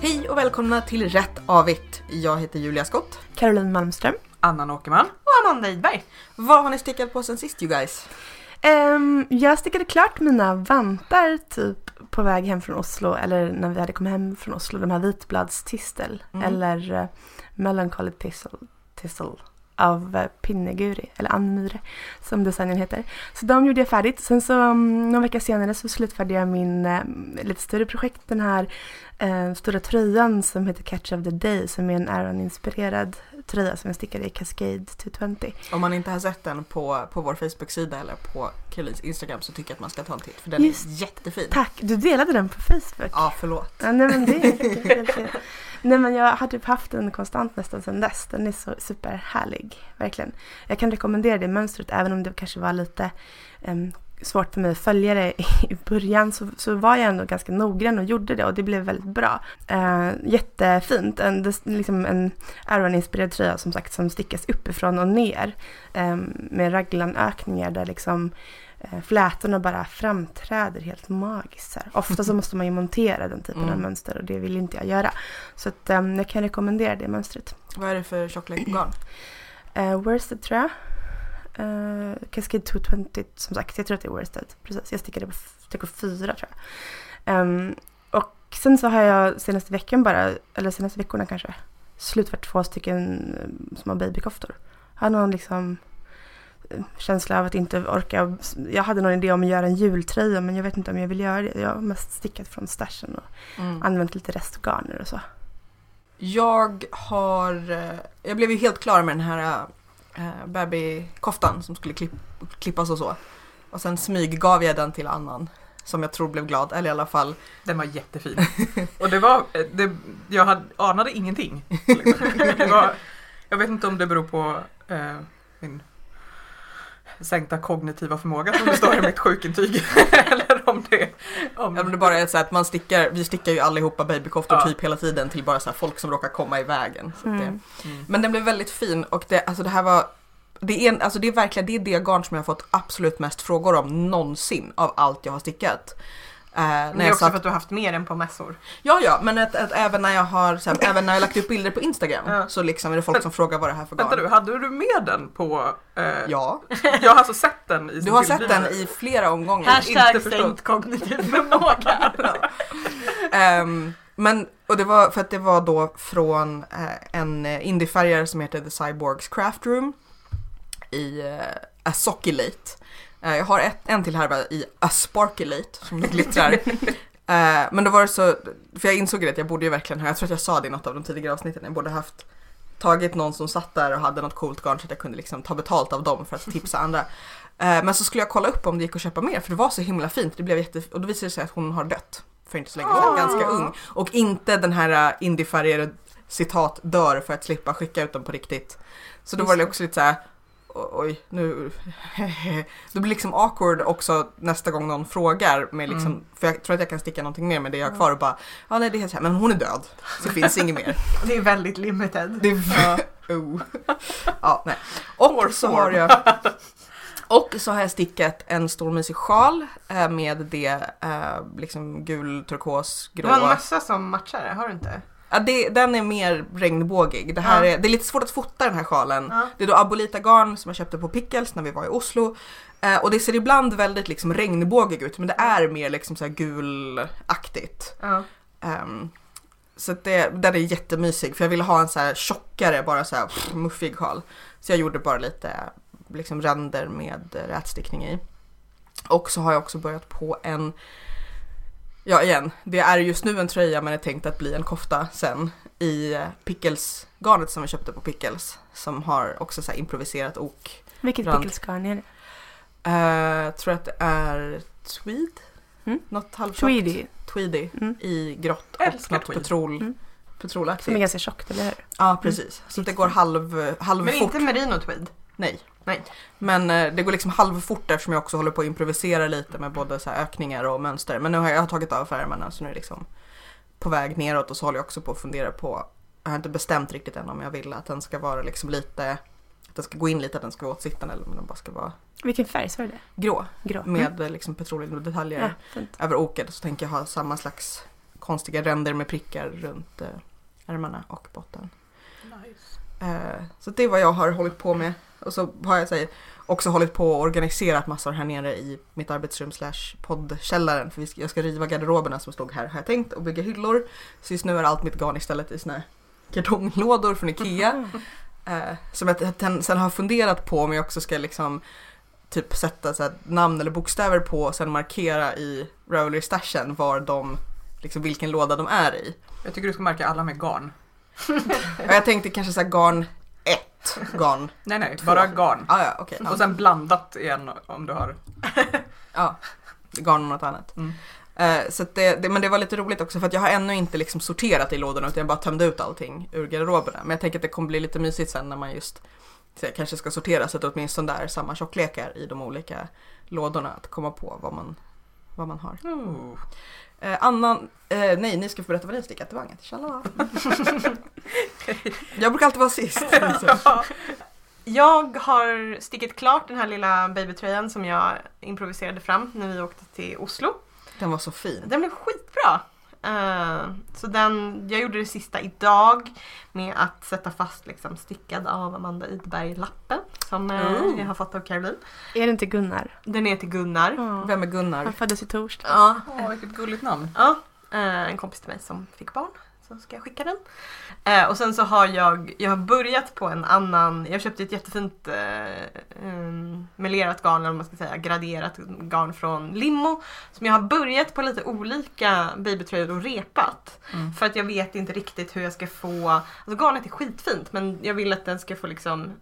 Hej och välkomna till Rätt Avigt. Jag heter Julia Skott. Caroline Malmström. Anna Åkerman. Och Amanda Idberg. Vad har ni stickat på sen sist you guys? Ehm, jag stickade klart mina vantar typ på väg hem från Oslo eller när vi hade kommit hem från Oslo. De här vitbladstistel Mm. eller uh, Melancholy Thistle, Thistle av uh, Pinneguri eller Ann Myhre som designen heter. Så de gjorde jag färdigt. Sen så um, någon vecka senare så slutförde jag min eh, lite större projekt. Den här eh, stora tröjan som heter Catch of the Day som är en Aron-inspirerad tröja som jag stickade i Cascade 220. Om man inte har sett den på, på vår Facebook-sida eller på Karolins Instagram så tycker jag att man ska ta en titt för den Just- är jättefin. Tack! Du delade den på Facebook. Ja, förlåt. Ja, nej men det är. Nej men jag har typ haft den konstant nästan sedan dess. Den är så superhärlig, verkligen. Jag kan rekommendera det mönstret även om det kanske var lite em, svårt för mig att följa det i början så, så var jag ändå ganska noggrann och gjorde det och det blev väldigt bra. Eh, jättefint. En, liksom en Aron-inspirerad tröja som sagt som stickas uppifrån och ner em, med raglanökningar där liksom eh, flätorna bara framträder helt magiskt. Här. Ofta så måste man ju montera den typen av Mm. mönster och det vill inte jag göra. Så att, em, jag kan rekommendera det mönstret. Vad är det för tjocklek på garn? Uh, worsted tror jag. Uh, Cascade 220 som sagt, jag tror att det är worsted. Precis, jag stickade på TK4 tror jag. Ehm, och sen så har jag senaste veckan bara, eller senaste veckorna kanske, slutfört två stycken eh, små babykoftor. Jag hade någon liksom eh, känsla av att inte orka. Jag hade någon idé om att göra en jultröja men jag vet inte om jag vill göra det. Jag har mest stickat från stashen och Mm. använt lite restgarner och så. Jag har, jag blev ju helt klar med den här äh, babykoftan som skulle klipp, klippas och så. Och sen smyggav jag den till annan som jag tror blev glad, eller i alla fall. Den var jättefin. Och det var, det, jag hade, anade ingenting. Liksom. Var, jag vet inte om det beror på eh, min sänkta kognitiva förmåga som det står i mitt sjukintyg. Eller om det, om Ja, men det bara är så att man stickar, vi stickar ju allihopa babykoftor Ja. typ hela tiden till bara så här folk som råkar komma i vägen. Så att det, Mm. Mm. Men den blev väldigt fin och det, alltså det här var det är, en, alltså det är verkligen det, är det garn som jag har fått absolut mest frågor om någonsin av allt jag har stickat. Eh, Men det är också för att du har haft mer än på mässor. ja, ja, men att, att även när jag har så här, även när jag lagt upp bilder på Instagram Ja. så liksom är det folk som frågar vad det här är för garn. Vänta du, hade du med den på... Eh, Ja, Jag har alltså sett den i du har sett den i flera omgångar. Hashtag inte förstått. sänkt kognitiv förmåga. Ehm, men, och det var för att det var då från eh, en eh, indiefärgare som heter The Cyborgs Craft Room i uh, Asoculate. Eh, jag har ett, en till här bara i Asparkulate som det glittrar. Eh, men då var det så, för jag insåg det att jag borde ju verkligen ha, jag tror att jag sa det i något av de tidigare avsnitten, jag borde haft tagit någon som satt där och hade något coolt garn så att jag kunde liksom ta betalt av dem för att tipsa andra. Eh, men så skulle jag kolla upp om det gick att köpa mer för det var så himla fint. Det blev jätte... Och då visade det sig att hon har dött för inte så länge sedan, ganska ung. Och inte den här indiefärgade citat dör för att slippa skicka ut dem på riktigt. Så då var det också lite så här. "O- Oj, nu... det blir liksom awkward också nästa gång någon frågar med liksom, Mm. för jag tror att jag kan sticka någonting mer med det jag har kvar och bara, ja nej det är så här, men hon är död. Så det finns inget mer. Det är väldigt limited. Det är oh. Ja, nej. Och Poor så form. har jag och så har jag stickat en stor mysig sjal eh, med det eh, liksom gul, turkos, Du har en grå. mössa som matchar det, har du inte? Ja, det, den är mer regnbågig. Det, här Ja. är, det är lite svårt att fota den här sjalen. Ja. Det är då Abolita garn som jag köpte på Pickles när vi var i Oslo. Eh, och det ser ibland väldigt liksom regnbågig ut men det är mer liksom så här gulaktigt. Ja. Ehm, så det, den är jättemysig för jag ville ha en så här tjockare, bara så här pff, muffig sjal. Så jag gjorde bara lite liksom ränder med rätstickning i. Och så har jag också börjat på en, ja igen, det är just nu en tröja men är tänkt att bli en kofta sen i eh, Pickles-garnet som vi köpte på Pickles. Som har också så här improviserat ok. Vilket Rand. pickelsgarn är det? Uh, tror att det är tweed? Mm. Något halvtjockt. Tweedy. Tweedy Mm. i grått och något tweed. petrol, Mm. petrolaktigt. Som är ganska tjockt, eller hur? Ja, precis. Så det går halv, halv Men fort. inte merino tweed. Nej. Nej. Men eh, det går liksom halvfort eftersom jag också håller på att improvisera lite med både så här ökningar och mönster. Men nu har jag, jag har tagit av färgerna så nu är det liksom på väg neråt och så håller jag också på att fundera på, jag har inte bestämt riktigt än om jag vill att den ska vara liksom lite, att den ska gå in lite, att den ska vara åtsittande eller om den bara ska vara Vilken färg sa du det? grå Grå. med eh, liksom petroleumdetaljer Ja, över oket. Så tänker jag ha samma slags konstiga ränder med prickar runt eh, ärmarna och botten. Nice. Eh, så det är vad jag har hållit på med. Och så har jag säger, också hållit på och organiserat massor här nere i mitt arbetsrum slash poddkällaren. För jag ska riva garderoberna som stod här har jag tänkt och bygga hyllor. Så just nu är allt mitt garn istället i såna här kartonglådor från Ikea. Eh, som jag sen har funderat på om jag också ska liksom typ sätta så här, namn eller bokstäver på och sen markera i Ravelry stashen var de, liksom vilken låda de är i. Jag tycker du ska märka alla med garn. Jag tänkte kanske så här garn 1, garn, Nej nej, Två. bara garn. ah, ja ja. Och sen blandat igen om du har. Ja, garn och något annat. Mm. Eh, så det, det, men det var lite roligt också för att jag har ännu inte liksom sorterat i lådorna utan jag bara tömde ut allting ur garderoberna. Men jag tänker att det kommer bli lite mysigt sen när man just så kanske ska sortera så att det åtminstone är samma tjocklekar i de olika lådorna. Att komma på vad man, vad man har. Oh. Eh, annan, eh, nej ni ska få berätta vad ni har stickat, det var inget. Tjalala. jag brukar alltid vara sist. Så. Jag har stickat klart den här lilla babytröjan som jag improviserade fram när vi åkte till Oslo. Den var så fin. Den blev skitbra. Eh, så den, jag gjorde det sista idag med att sätta fast liksom stickad av Amanda Idberg-lappen som eh, Oh. jag har fått av Caroline. Är det inte Gunnar? Den är till Gunnar. Ja. Vem är Gunnar? Han föddes i torsdag. Ja, Åh, vilket gulligt namn. Ja, eh, en kompis till mig som fick barn. Så ska jag skicka den. Eh, och sen så har jag, jag har börjat på en annan, jag köpte ett jättefint eh, um, melerat garn, eller man ska säga, graderat garn från Limmo. Som jag har börjat på lite olika babytröjor och repat. Mm. För att jag vet inte riktigt hur jag ska få, alltså garnet är skitfint men jag vill att den ska få liksom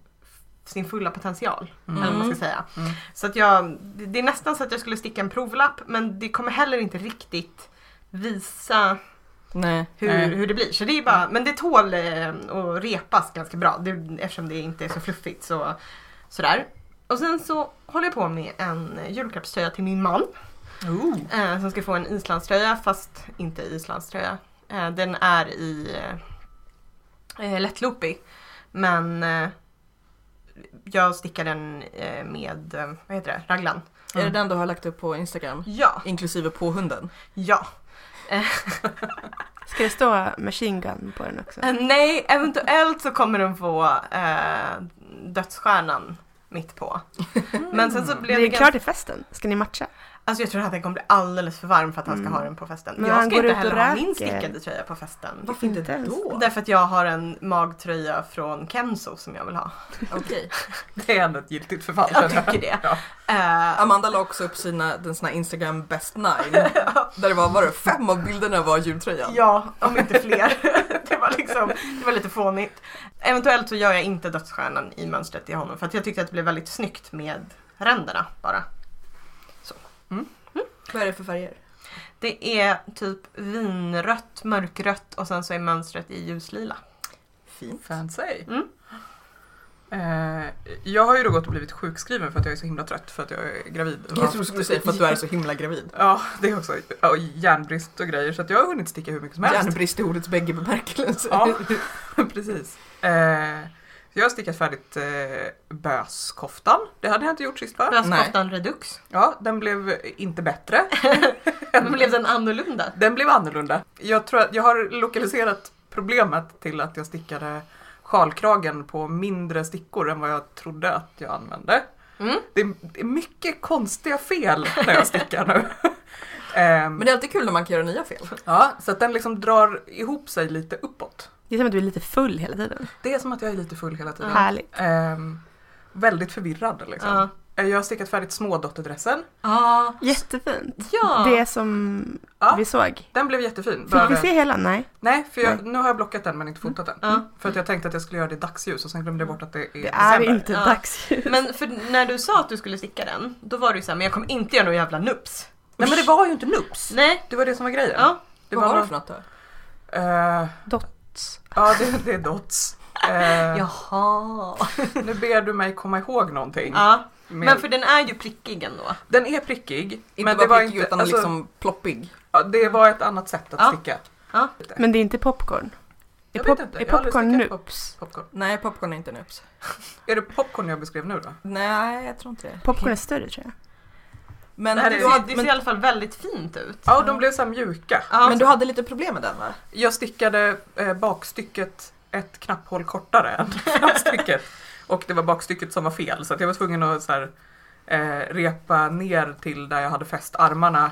sin fulla potential. Mm. Eller vad man ska säga. Mm. Så att jag, det är nästan så att jag skulle sticka en provlapp men det kommer heller inte riktigt visa Nej. hur, Nej. hur det blir. Så det är bara, men det tål eh, att repas ganska bra det, eftersom det inte är så fluffigt. Så, sådär. Och sen så håller jag på med en julklappströja till min man. Eh, som ska få en islandströja fast inte islandströja. Eh, den är i eh, lättloopig. Men eh, jag stickar den eh, med, eh, vad heter det, raglan. Är det den du har lagt upp på Instagram? Ja, Inklusive på hunden? ja. Ska det stå machine gun på den också? Eh, nej, eventuellt så kommer den få eh, dödsstjärnan mitt på. Men sen så blev Det det är ganska... klart till festen. Ska ni matcha? Alltså jag tror att den kommer bli alldeles för varm för att han ska Mm. ha den på festen. Men jag ska inte heller ha min stickade tröja på festen. Varför inte då? Därför att jag har en magtröja från Kenzo som jag vill ha. Okej. Det är ändå ett giltigt förfall. Jag tycker det. Ja. Eh, Amanda la också upp sina, den såna Instagram best nine. Där det var, var det fem av bilderna var jultröjan. ja, om inte fler. det, var liksom, det var lite fånigt. Eventuellt så gör jag inte dödsstjärnan i mönstret till honom för att jag tyckte att det blev väldigt snyggt med ränderna bara. Vad är det för färger? Det är typ vinrött, mörkrött och sen så är mönstret i ljuslila. Fint. Fancy. Mm. Eh, jag har ju då gått och blivit sjukskriven för att jag är så himla trött för att jag är gravid. Jag trodde du skulle säga för att du är så himla gravid. Ja, det är också ja, järnbrist och grejer så att jag har hunnit sticka hur mycket som helst. Järnbrist i ordets bägge bemärkelser. Ja, precis. Eh, jag har stickat färdigt eh, böskoftan. Det hade jag inte gjort sist va? Bröstkoftan redux. Ja, den blev inte bättre. Men blev den annorlunda? Den blev annorlunda. Jag tror att jag har lokaliserat problemet till att jag stickade sjalkragen på mindre stickor än vad jag trodde att jag använde. Mm. Det är, det är mycket konstiga fel när jag stickar nu. Ehm, Men det är alltid kul när man kan göra nya fel. ja, så att den liksom drar ihop sig lite uppåt. Det är som att du är lite full hela tiden. Det är som att jag är lite full hela tiden. Härligt. Ehm, väldigt förvirrad liksom. Ja. Jag har stickat färdigt smådotterdressen. Ja. Jättefint. Ja. Det som Ja. vi såg. Den blev jättefin. Fick Bara- vi se hela? Nej. Nej, för jag, nu har jag blockat den men inte fotat den. Ja. För att jag tänkte att jag skulle göra det i dagsljus och sen glömde jag bort att det är Det är december. inte Ja. dagsljus. Men för när du sa att du skulle sticka den, då var det ju såhär, men jag kommer inte göra någon jävla nups. Nej men det var ju inte nups. Nej. Det var det som var grejen. Ja. Det Vad var var, det för något då? Eh, Dots. ja, det, det är dots. Eh, Jaha. Nu ber du mig komma ihåg någonting. Ja. Med- Men för den är ju prickig ändå. Den är prickig. Inte men bara det var prickig inte, utan alltså, liksom ploppig. ja, det var ett annat sätt att Ja. sticka. Ja. Men det är inte popcorn. Är, pop- vet inte, är popcorn nups? Popcorn. Nej, popcorn är inte nups. Är det popcorn jag beskrev nu då? Nej, jag tror inte det. Popcorn är större tror jag. Men, Det här du hade, det ser men, i alla fall väldigt fint ut. Ja, och de blev så här mjuka. Ja. men du hade lite problem med den va? Jag stickade eh, bakstycket ett knapphål kortare än framstycket. Och det var bakstycket som var fel så att jag var tvungen att så här, eh, repa ner till där jag hade fäst armarna,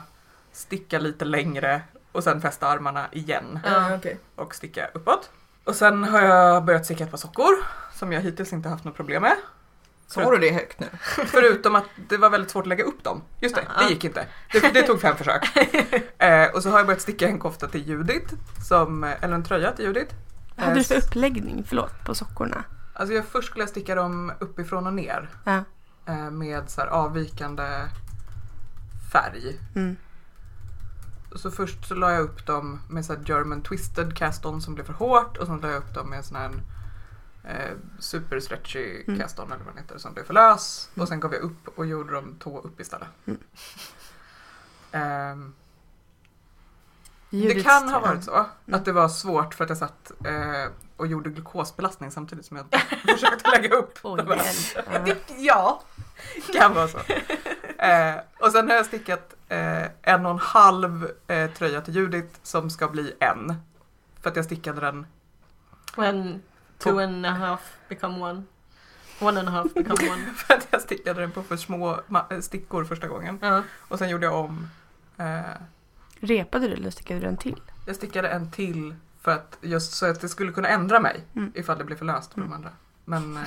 sticka lite längre och sen fästa armarna igen Ja. okej. och sticka uppåt. Och sen har jag börjat sticka ett par sockor som jag hittills inte haft något problem med. Så har du det högt nu? Förutom att det var väldigt svårt att lägga upp dem. Just det, det gick inte. Det, det tog fem försök. Eh, och så har jag börjat sticka en kofta till Judith, som, eller en tröja till Judith. Vad hade du för Eh, uppläggning, förlåt, på sockorna? Alltså jag först skulle jag sticka dem uppifrån och ner Ja. eh, med så här avvikande färg. Mm. Och Så först så la jag upp dem med så här German twisted cast-on som blev för hårt och sen la jag upp dem med sån här eh, super stretchy Mm. cast-on eller vad den heter som blev för lös. Och sen gav jag upp och gjorde dem tå upp istället. Mm. Ehm, det kan ha varit så att det var svårt för att jag satt eh, och gjorde glukosbelastning samtidigt som jag försökte lägga upp. Oj, hjälp. Ja. Ja. kan vara så. Eh, och sen har jag stickat eh, en och en halv eh, tröja till Judith som ska bli en. För att jag stickade den. When two and a half become one. One and a half become one. För att jag stickade den på för små eh, stickor första gången. Ja. Och sen gjorde jag om. Eh, Repade du eller stickade du en till? jag stickade en till för att just så att det skulle kunna ändra mig Mm. ifall det blev för löst på de andra. Men, eh,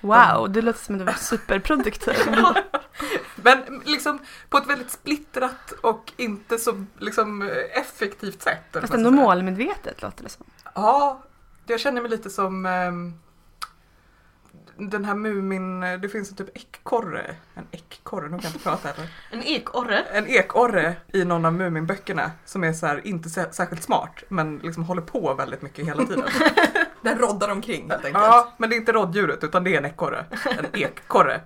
Wow, det låter som att du var superproduktiv. men liksom på ett väldigt splittrat och inte så liksom, eh, effektivt sätt. Fast ändå målmedvetet låter det som. Ja, jag känner mig lite som ehm, den här Mumin, det finns en typ ekorre, en ekorre, nu kan jag inte prata heller. En ekorre. En ekorre i någon av Muminböckerna som är så här, inte sä- särskilt smart men liksom håller på väldigt mycket hela tiden. Den roddar omkring helt enkelt. Ja, men det är inte rådjuret utan det är en ekorre. En ekkorre.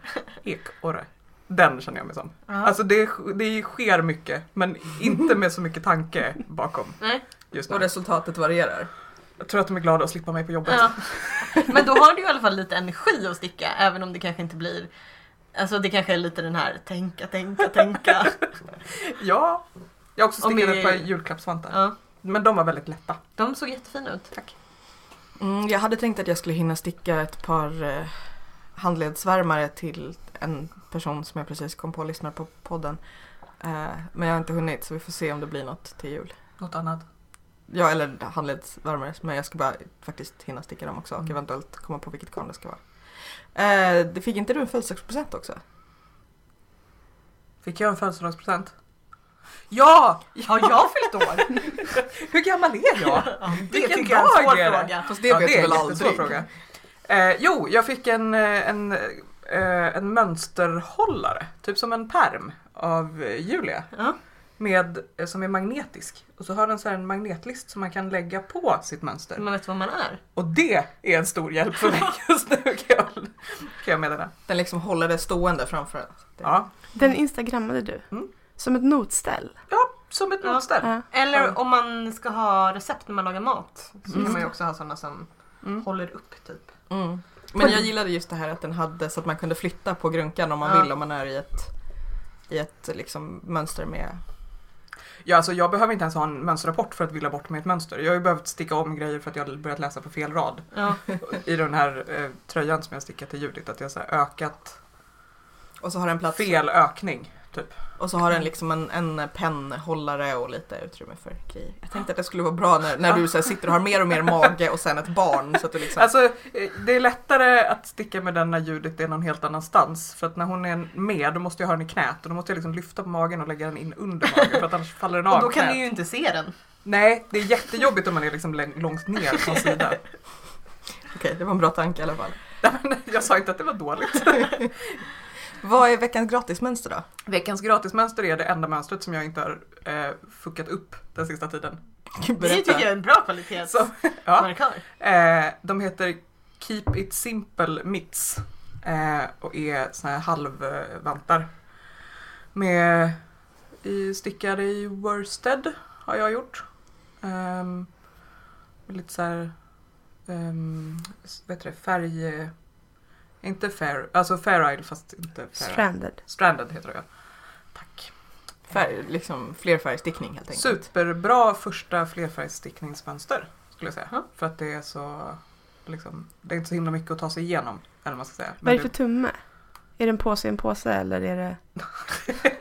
Ekorre. Den känner jag mig som. Ja. Alltså det, det sker mycket men inte med så mycket tanke bakom Nej. just Och nu. resultatet varierar. Jag tror att de är glada att slippa mig på jobbet. Ja. Men då har du i alla fall lite energi att sticka även om det kanske inte blir Alltså det kanske är lite den här tänka, tänka, tänka. Ja, jag har också stickat med- ett par julklappsvantar. Ja. Men de var väldigt lätta. De såg jättefina ut. Tack. Mm, jag hade tänkt att jag skulle hinna sticka ett par eh, handledsvärmare till en person som jag precis kom på och lyssnar på podden. Eh, men jag har inte hunnit så vi får se om det blir något till jul. Något annat. Ja, eller handledsvärmare. Men jag ska bara faktiskt hinna sticka dem också och Mm. eventuellt komma på vilket garn det ska vara. Eh, det fick inte du en födelsedagspresent också? Fick jag en födelsedagspresent? Ja! Har jag fyllt år? Hur gammal är jag? Ja, det Vilken tycker jag är en dag svår är det? fråga. Fast det ja, vet det är väl en jättesvår aldrig? fråga. Eh, jo, jag fick en, eh, en, eh, en mönsterhållare, typ som en perm av eh, Julia. Ja. Med, eh, som är magnetisk. Och så har den så här en magnetlist som man kan lägga på sitt mönster. Man vet vad man är. Och det är en stor hjälp för mig just nu kan jag, kan jag meddela. Den liksom håller det stående framför en. Det- Ja, Den instagrammade du. Mm. Som ett notställ. som ett Ja. notställ. Ja. Eller Ja. om man ska ha recept när man lagar mat. Så Mm. kan man ju också ha sådana som Mm. håller upp typ. Mm. Men jag gillade just det här att den hade så att man kunde flytta på grunkan om man Ja. vill om man är i ett, i ett liksom mönster med Ja, alltså jag behöver inte ens ha en mönsterrapport för att vilja bort med ett mönster. Jag har ju behövt sticka om grejer för att jag börjat läsa på fel rad. Ja. I den här eh, tröjan som jag stickat till Judith, att jag har så ökat och så har den plats fel ökning. Typ. och så har den liksom en, en pennhållare och lite utrymme för grejer. Jag tänkte att det skulle vara bra när, när du så här, sitter och har mer och mer mage och sen ett barn så att du liksom Alltså, eh, det är lättare att sticka med den när Judith är någon helt annanstans. För att när hon är med, då måste jag ha den i knät och då måste jag liksom lyfta på magen och lägga den in under magen för att annars faller den av Och då kan knät. ni ju inte se den. Nej, det är jättejobbigt om man är liksom långt ner från sidan. Okej, det var en bra tanke i alla fall. Nej, men Jag sa inte att det var dåligt. Vad är veckans gratismönster då? Veckans gratismönster är det enda mönstret som jag inte har eh, fuckat upp den sista tiden. Det tycker jag är en bra kvalitetsmarkör. Så, eh, de heter Keep It Simple Mitts eh, och är såna här halvvantar. Med i, stickade i worsted har jag gjort. Um, lite så här, um, vad heter det, färg... Inte fair, alltså fair isle fast inte fair Stranded. Stranded heter det ja. Tack. Färg, liksom flerfärgstickning helt enkelt. Superbra första flerfärgstickningsmönster skulle jag säga. Ja. För att det är så liksom, det är inte så himla mycket att ta sig igenom. Eller vad man ska säga. Vad är det för tumme? Är det en påse i en påse eller är det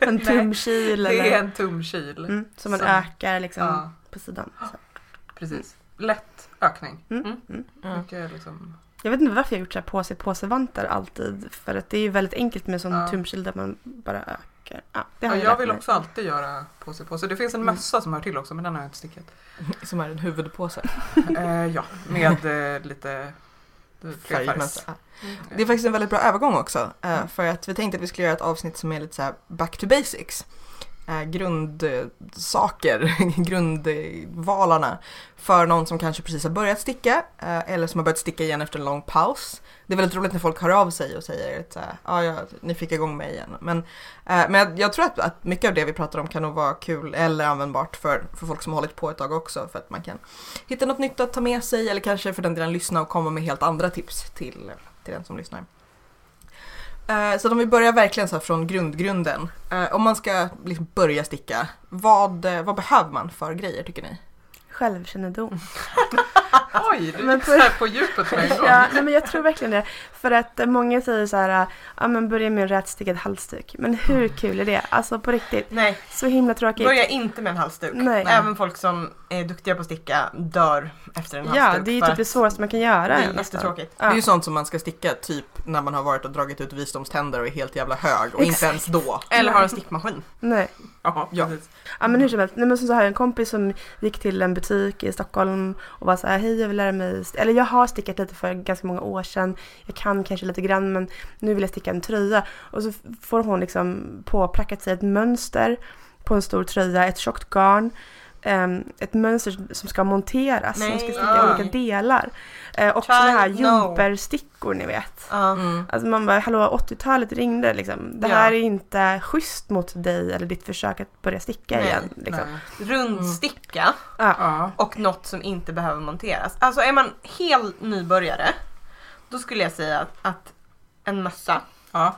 en tumkil? det eller? är en tumkil. Mm, som man Som- ökar liksom Ja, på sidan. Så. precis. Lätt ökning. Mm. Mm. Mm. Mycket liksom, Jag vet inte varför jag har gjort så här påse påse vantar alltid. För att det är ju väldigt enkelt med sån Ja. tumkil där man bara ökar. Ja, det har ja, jag jag vill också alltid göra påse påse. Det finns en Mm. mössa som hör till också men den har jag inte stickat. Som är en huvudpåse. eh, ja, med eh, lite flerfärgs. Färgmönster. Det är faktiskt en väldigt bra övergång också. eh, För att vi tänkte att vi skulle göra ett avsnitt som är lite så här back to basics. Eh, grundsaker, grundvalarna för någon som kanske precis har börjat sticka eh, eller som har börjat sticka igen efter en lång paus. Det är väldigt roligt när folk hör av sig och säger att ah, ja, ni fick igång mig igen. Men, eh, men jag, jag tror att, att mycket av det vi pratar om kan nog vara kul eller användbart för, för folk som har hållit på ett tag också för att man kan hitta något nytt att ta med sig eller kanske för den delen lyssna och komma med helt andra tips till, till den som lyssnar. Eh, Så om vi börjar verkligen så här från grundgrunden. Eh, Om man ska liksom börja sticka, vad, eh, vad behöver man för grejer tycker ni? Självkännedom. Oj, du Men gick på- så här på djupet med en gång. Ja, nej, men jag tror verkligen det. För att många säger så här, ja men börja med en rätstickad halsduk. Men hur kul är det? Alltså på riktigt. Nej, Så himla tråkigt. börja inte med en halsduk. Nej. Även folk som är duktiga på att sticka dör efter en halsduk. Ja, det är ju typ det att svåraste man kan göra. Det är jättetråkigt. Det är Ja. ju sånt som man ska sticka typ när man har varit och dragit ut visdomständer och är helt jävla hög och inte ens då. Eller har en stickmaskin. Nej. Ja, Ja. precis. Ja men hur som helst, nej, men så har jag en kompis som gick till en butik i Stockholm och var så här, hej jag vill lära mig, eller jag har stickat lite för ganska många år sedan, jag kan kanske lite grann men nu vill jag sticka en tröja. Och så får hon liksom påprackat sig ett mönster på en stor tröja, ett tjockt garn, ehm, ett mönster som ska monteras, som ska Nej. sticka Ah. olika delar. Eh, och sådana här jumperstickor ni vet. Mm. Alltså man bara, hallå 80-talet ringde liksom. Det Ja. här är inte schysst mot dig eller ditt försök att börja sticka Nej. igen. Liksom. Nej. Rundsticka. Ja. och något som inte behöver monteras. Alltså är man helt nybörjare då skulle jag säga att, att en mössa Ja.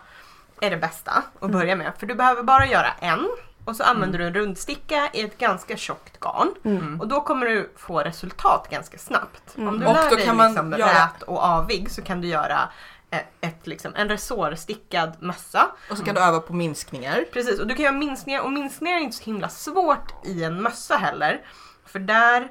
är det bästa att Mm. börja med. För du behöver bara göra en och så använder du en rundsticka i ett ganska tjockt garn. Mm. Och då kommer du få resultat ganska snabbt. Mm. Om du Och lär då dig kan man liksom göra- rät och avig så kan du göra ett, ett, liksom, en resårstickad mössa. Och så kan du öva på minskningar. Precis, och du kan göra minskningar och minskningar är inte så himla svårt i en mössa heller. För där,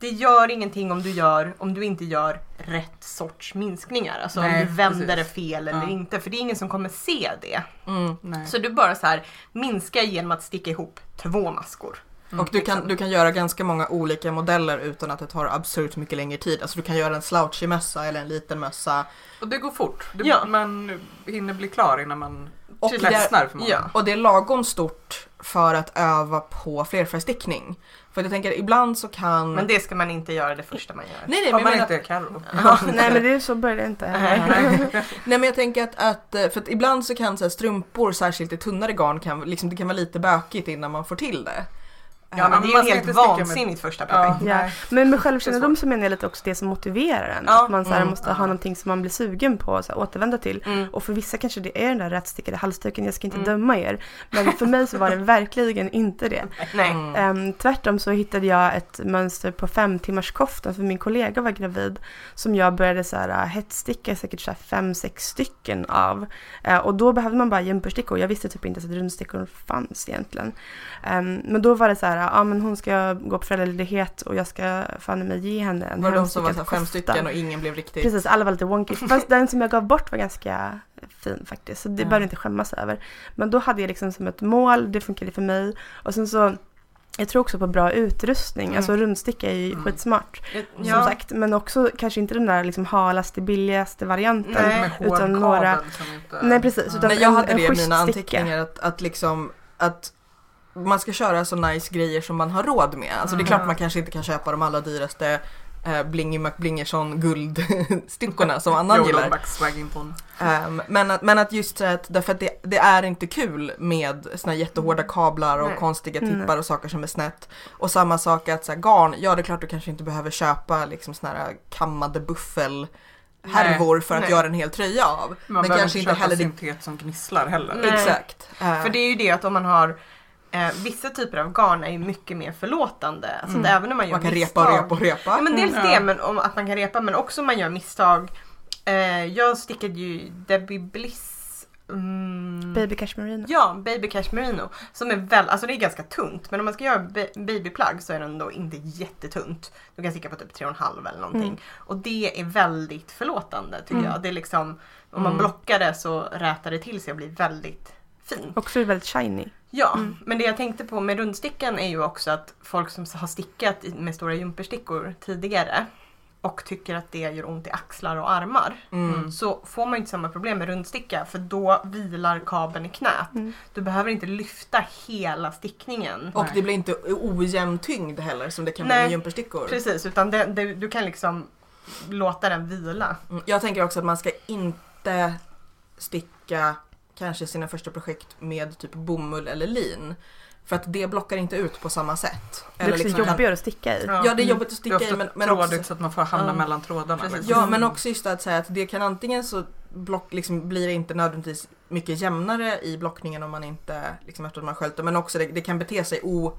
det gör ingenting om du gör, om du inte gör rätt sorts minskningar. Alltså Nej, om du vänder precis. det fel eller Ja. inte. För det är ingen som kommer se det. Mm. Nej. Så du bara så här minska genom att sticka ihop två maskor. Och du kan, du kan göra ganska många olika modeller utan att det tar absurt mycket längre tid. Alltså du kan göra en slouchig mössa eller en liten mössa. Och det går fort. Det, Ja. Man hinner bli klar innan man Och det, ledsnar för många. Ja. och det är lagom stort för att öva på flerfärgstickning. För jag tänker ibland så kan... Men det ska man inte göra det första man gör. nej, nej, Om men man inte menar- är Carro. Ja, Nej men det är så börjar det inte. Nej men jag tänker att, att eh, för att ibland så kan så här, strumpor, särskilt i tunnare garn, kan, liksom, det kan vara lite bökigt innan man får till det. Ja men det är man ju helt sticka med- vansinnigt första Ja. projekt. Ja. Men med självkännedom så menar jag lite också det som motiverar en. Ja. Att man så här, Mm. måste ha någonting som man blir sugen på här, återvända till. Mm. Och för vissa kanske det är den där rättstickade halsduken, jag ska inte Mm. döma er. Men för mig så var det verkligen inte det. Nej. Mm. Ehm, tvärtom så hittade jag ett mönster på fem timmars koftan för min kollega var gravid. Som jag började så här äh, hetsticka säkert så här fem, sex stycken av. Eh, och då behövde man bara jumperstickor. Jag visste typ inte ens att rundstickor fanns egentligen. Ehm, men då var det så här, ja men hon ska gå på föräldraledighet och jag ska fan mig ge henne en Var det de som var fem stycken och ingen blev riktigt... Precis, alla var lite wonky. Fast den som jag gav bort var ganska fin faktiskt. Så det Ja. behöver inte skämmas över. Men då hade jag liksom som ett mål, det funkade för mig. Och sen så, jag tror också på bra utrustning. Mm. Alltså rundsticka är ju Mm. skitsmart. Som Ja. sagt. Men också kanske inte den där liksom halaste, billigaste varianten. Nej. Utan några- som inte... Nej precis, utan Nej, jag en- hade en det i mina anteckningar att, att liksom att man ska köra så nice grejer som man har råd med. Alltså det är Mm. klart man kanske inte kan köpa de allra dyraste eh, Blingy McBlingerson guldstickorna som Annan gillar. Ehm, men, att, men att just så att, därför att det, det är inte kul med såna jättehårda kablar och Nej. konstiga Nej. tippar och saker som är snett. Och samma sak att så här, garn, ja det är klart du kanske inte behöver köpa liksom såna här kammade buffel härvor för att Nej. göra en hel tröja av. Man Men kanske inte heller det- syntet som gnisslar heller. Nej. Exakt. Eh, För det är ju det att om man har eh, vissa typer av garn är ju mycket mer förlåtande. Så Mm. att även om man gör man kan misstag, repa och repa och repa. Ja, men dels Mm. det, Ja. men om att man kan repa, men också om man gör misstag. Eh, jag stickade ju Debbie Bliss mm, Baby Cashmerino. Ja, Baby Cash Merino. Som är väl, alltså det är ganska tunt. Men om man ska göra ba- babyplagg så är den då inte jättetunt. Du kan sticka på typ 3,5 eller någonting. Mm. Och det är väldigt förlåtande tycker Mm. jag. Det är liksom, om man Mm. blockar det så rätar det till sig och blir väldigt fint. Också är det väldigt shiny. Ja, Mm. men det jag tänkte på med rundstickan är ju också att folk som har stickat med stora jumperstickor tidigare och tycker att det gör ont i axlar och armar. Mm. Så får man inte samma problem med rundsticka för då vilar kabeln i knät. Mm. Du behöver inte lyfta hela stickningen. Och Nej. det blir inte ojämn tyngd heller som det kan bli Nej, med jumperstickor. Precis, utan det, det, du kan liksom låta den vila. Mm, Jag tänker också att man ska inte sticka kanske sina första projekt med typ bomull eller lin. För att det blockar inte ut på samma sätt. Det är också liksom kan- jobbigare att sticka i. Ja, det är jobbigt att Det är sticka ofta i men, men trådigt också, så att man får hamna Ja. mellan trådarna. Precis. liksom. ja, men också just att säga att det kan antingen så block, liksom, blir det inte nödvändigtvis mycket jämnare i blockningen om man inte, liksom efter att man sköljt det, men också det, det kan bete sig o,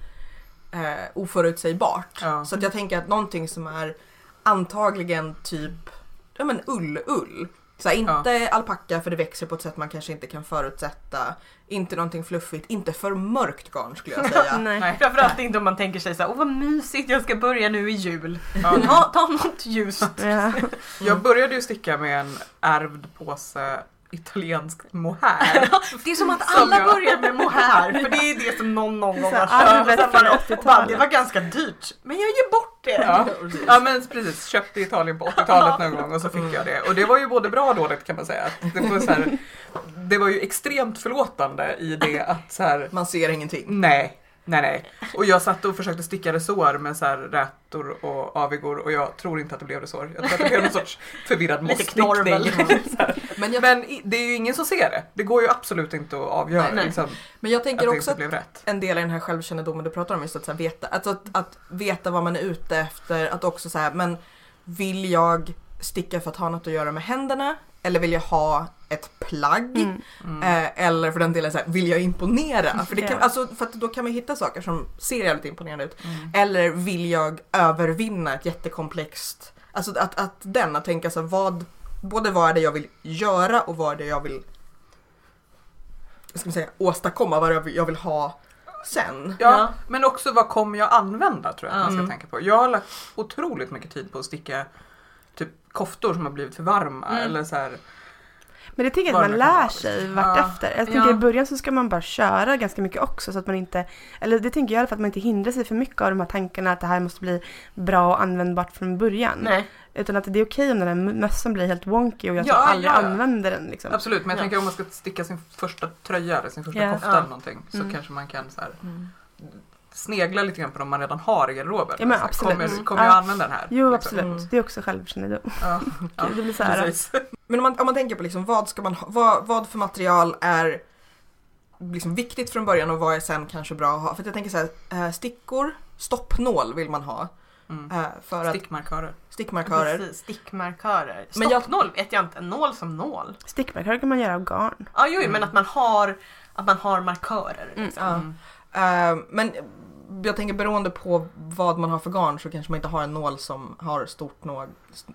eh, oförutsägbart. Ja. Så att jag tänker att någonting som är antagligen typ ja, men ull-ull. Så här, inte alpacka för det växer på ett sätt man kanske inte kan förutsätta. Inte någonting fluffigt, inte för mörkt garn skulle jag säga. Nej. Nej. Framförallt inte om man tänker sig så här, åh vad mysigt jag ska börja nu i jul. Ja. Ta, ta något ljust. Ja. Jag började ju sticka med en ärvd påse italiensk mohair. Det är som att Som alla jag- börjar med mohair, för det är det som någon någon gång har köpt. bara, bara, 80-talet. Det var ganska dyrt, men jag ger bort det. Ja. ja men precis, köpte i Italien på 80-talet någon gång och så fick jag det. Och det var ju både bra och dåligt kan man säga. Det var, så här, det var ju extremt förlåtande i det att så här, Man ser ingenting. nej, nej, nej. Och jag satt och försökte sticka resår med så här rätor och avigor och jag tror inte att det blev resår. Jag tror att det blev någon sorts förvirrad mossstickning. Men jag, Men det är ju ingen som ser det. Det går ju absolut inte att avgöra Nej, nej. Liksom, men jag att tänker det också att en del i den här självkännedomen du pratar om, just att, så veta, alltså att, att veta vad man är ute efter, att också så här, men vill jag sticka för att ha något att göra med händerna? Eller vill jag ha ett plagg? Mm. Mm. Eh, eller för den delen så här, vill jag imponera? För, det kan, alltså, för att då kan man hitta saker som ser jävligt imponerande ut. Mm. Eller vill jag övervinna ett jättekomplext, alltså att, att den, att tänka så här, vad, både vad är det jag vill göra och vad är det jag vill ska man säga, åstadkomma, vad jag vill, jag vill ha sen. Ja, Ja. men också vad kommer jag använda tror jag man ska Mm. tänka på. Jag har lagt otroligt mycket tid på att sticka typ koftor som har blivit för varma Mm. eller så här. Men det tänker jag att man lär sig vartefter. Jag tänker Ja. i början så ska man bara köra ganska mycket också så att man inte, eller det tänker jag i alla fall att man inte hindrar sig för mycket av de här tankarna att det här måste bli bra och användbart från början. Nej. Utan att det är okej om den här mössan blir helt wonky och jag Ja, aldrig ja, ja. använder den liksom. Absolut, men jag Ja. tänker om man ska sticka sin första tröja eller sin första Ja. kofta Ja. eller någonting så Mm. kanske man kan så här, snegla lite grann på de man redan har i garderoben. Ja, men absolut. Kommer, Mm. kommer jag Ja. använda den här? Jo Liksom. absolut, Mm. det är också självkännedom. Ja, ja, Det blir så här, precis. Men om man, om man tänker på liksom, vad, ska man ha, vad, vad för material är liksom viktigt från början och vad är sen kanske bra att ha? För att jag tänker så här, eh, stickor, stoppnål vill man ha. Mm. eh, För att Stickmarkörer. stickmarkörer. Precis, stickmarkörer. Men jag- Stoppnål vet jag inte, en nål som nål. Stickmarkörer kan man göra av garn. Ja, jo, Mm. men att man har, att man har markörer. Mm, Liksom. ja. Mm. Eh, men jag tänker beroende på vad man har för garn så kanske man inte har en nål som har stort nog,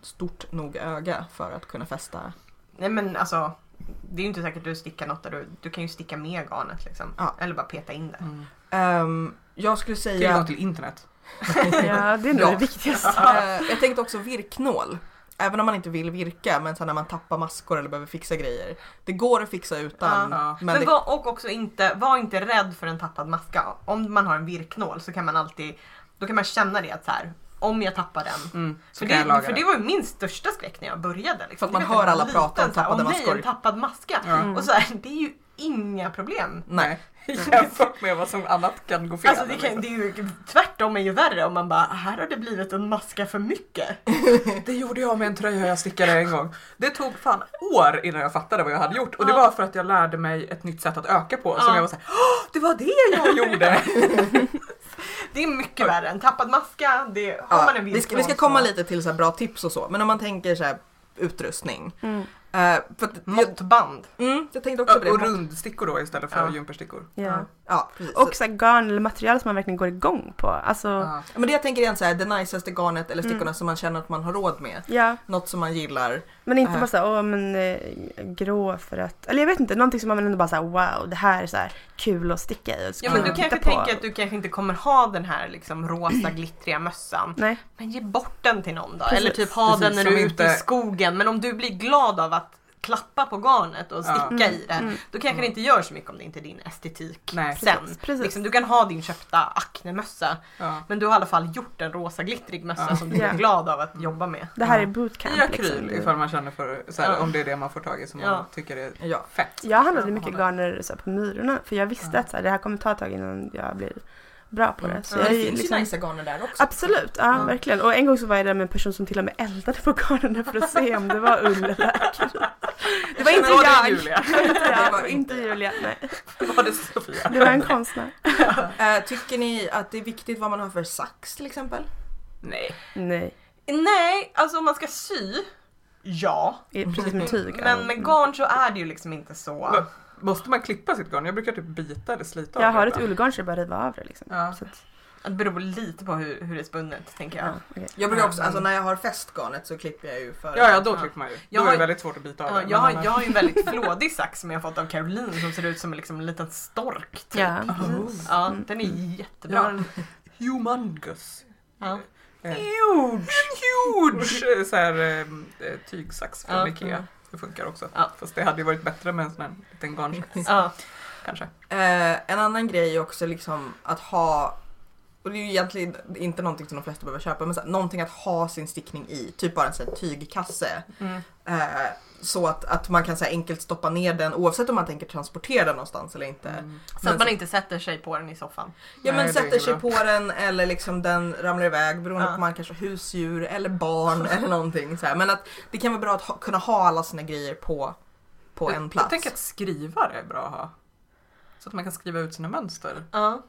stort nog öga för att kunna fästa. Nej men alltså, det är ju inte säkert att du stickar något där du, du kan ju sticka med garnet liksom. Ja. Eller bara peta in det. Mm. Ehm, jag skulle säga... Tillgång till internet. Ja, det är nog Ja. det viktigaste. Eh, jag tänkte också virknål. Även om man inte vill virka, men så när man tappar maskor eller behöver fixa grejer. Det går att fixa utan. Ja. Men Men det, var, och också inte, var inte rädd för en tappad maska. Om man har en virknål så kan man alltid, då kan man känna det att så här, om jag tappar den. Mm. För det, för det var ju min största skräck när jag började. Liksom. För att man hör alla prata om tappade "Åh, nej, maskor." en tappad maska. Mm. Och så här, det är ju inga problem. nej. Jämfört med vad som annat kan gå fel. Alltså det, kan, det är ju tvärtom är ju värre om man bara, här har det blivit en maska för mycket. Det gjorde jag med en tröja jag stickade en gång. Det tog fan år innan jag fattade vad jag hade gjort och det var för att jag lärde mig ett nytt sätt att öka på som Ja. jag var såhär "Åh, det var det jag gjorde! Det är mycket värre. En tappad maska, det har Ja, man en vi, ska, vi ska komma lite till så bra tips och så. Men om man tänker så här utrustning. Mm. För att, jag, Måttband. mm, jag tänkte också på det. Och rundstickor då istället för Ja. jumperstickor. Ja. Ja, precis. Och så här garn eller material som man verkligen går igång på. Alltså, ja. Ja. Men det jag tänker är så här, det niceaste garnet eller stickorna Mm. som man känner att man har råd med. Något som man gillar. Men inte Äh. bara såhär, åh men eh, grå för att, eller jag vet inte, någonting som man ändå bara såhär, wow, det här är så här kul att sticka i. Ja men du kanske på. tänker att du kanske inte kommer ha den här liksom rosa glittriga mössan. Nej, Men ge bort den till någon då. Precis. Eller typ ha Precis, den när du är inte- ute i skogen. Men om du blir glad av att klappa på garnet och Ja. sticka Mm, i det. mm. Då kanske det inte gör så mycket om det inte är din estetik Nej. sen. Precis, precis. Liksom, du kan ha din köpta Acne-mössa. Ja. Men du har i alla fall gjort en rosa glittrig mössa Ja. som du Ja. är glad av att jobba med. det här Ja. är bootcamp I akryl liksom. ifall man känner för så här, Ja. om det är det man får tag i som man Ja. tycker är Ja. fett. Jag handlade Ja, mycket garner så här, på Myrorna för jag visste Ja. att så här, det här kommer ta ett tag innan jag blir bra på det. Så Ja, jag det finns liksom, ju nice garner där också. Absolut, ja, Ja. verkligen. Och en gång så var jag där med en person som till och med eldade på garnen för att se om det var ull eller akryl. Det var inte jag! Julia? Inte Det var inte. Julia. Nej. Var det Sofia? Det var en konstnär. Eh, tycker ni att det är viktigt vad man har för sax till exempel? Nej. Nej, Nej, alltså om man ska sy. Ja. precis med tyg. Men med garn så är det ju liksom inte så. Men- Måste man klippa sitt garn? Jag brukar typ bita eller slita Jag av har det ett ullgarn så jag bara riva av det liksom. Ja. Så att, Det beror lite på hur, hur det är spunnet tänker jag. ja, okej. Jag brukar också, alltså när jag har fästgarnet så klipper jag ju för... Ja, ja, då klipper man ju. Jag Då är har- det väldigt svårt att bita av Ja, det. jag, har, jag har ju en väldigt flådig sax som jag har fått av Caroline som ser ut som en, liksom, en liten stork. Typ. Ja, precis. Ja, Mm. den är Jag har jättebra. en humongous. Ja. Eh, Huge! huge så här, eh, eh, tygsax från Ja. Ikea. Det funkar också. Ja. Fast det hade ju varit bättre med en sån här liten garnsax Ja. kanske. Eh, en annan grej är också liksom att ha och det är ju egentligen inte någonting som de flesta behöver köpa men så här, någonting att ha sin stickning i. Typ bara en sån här tygkasse. Mm. Eh, så att, att man kan så här, enkelt stoppa ner den oavsett om man tänker transportera den någonstans eller inte. Mm. Så Men att man inte sätter sig på den i soffan. Ja men Nej, är sätter sig bra. på den eller liksom den ramlar iväg beroende Ja. på om man kanske har husdjur eller barn eller någonting. Så här. Men att det kan vara bra att ha, kunna ha alla sina grejer på, på en plats. Jag tänker att skrivare är bra att ha. Så att man kan skriva ut sina mönster. Ja.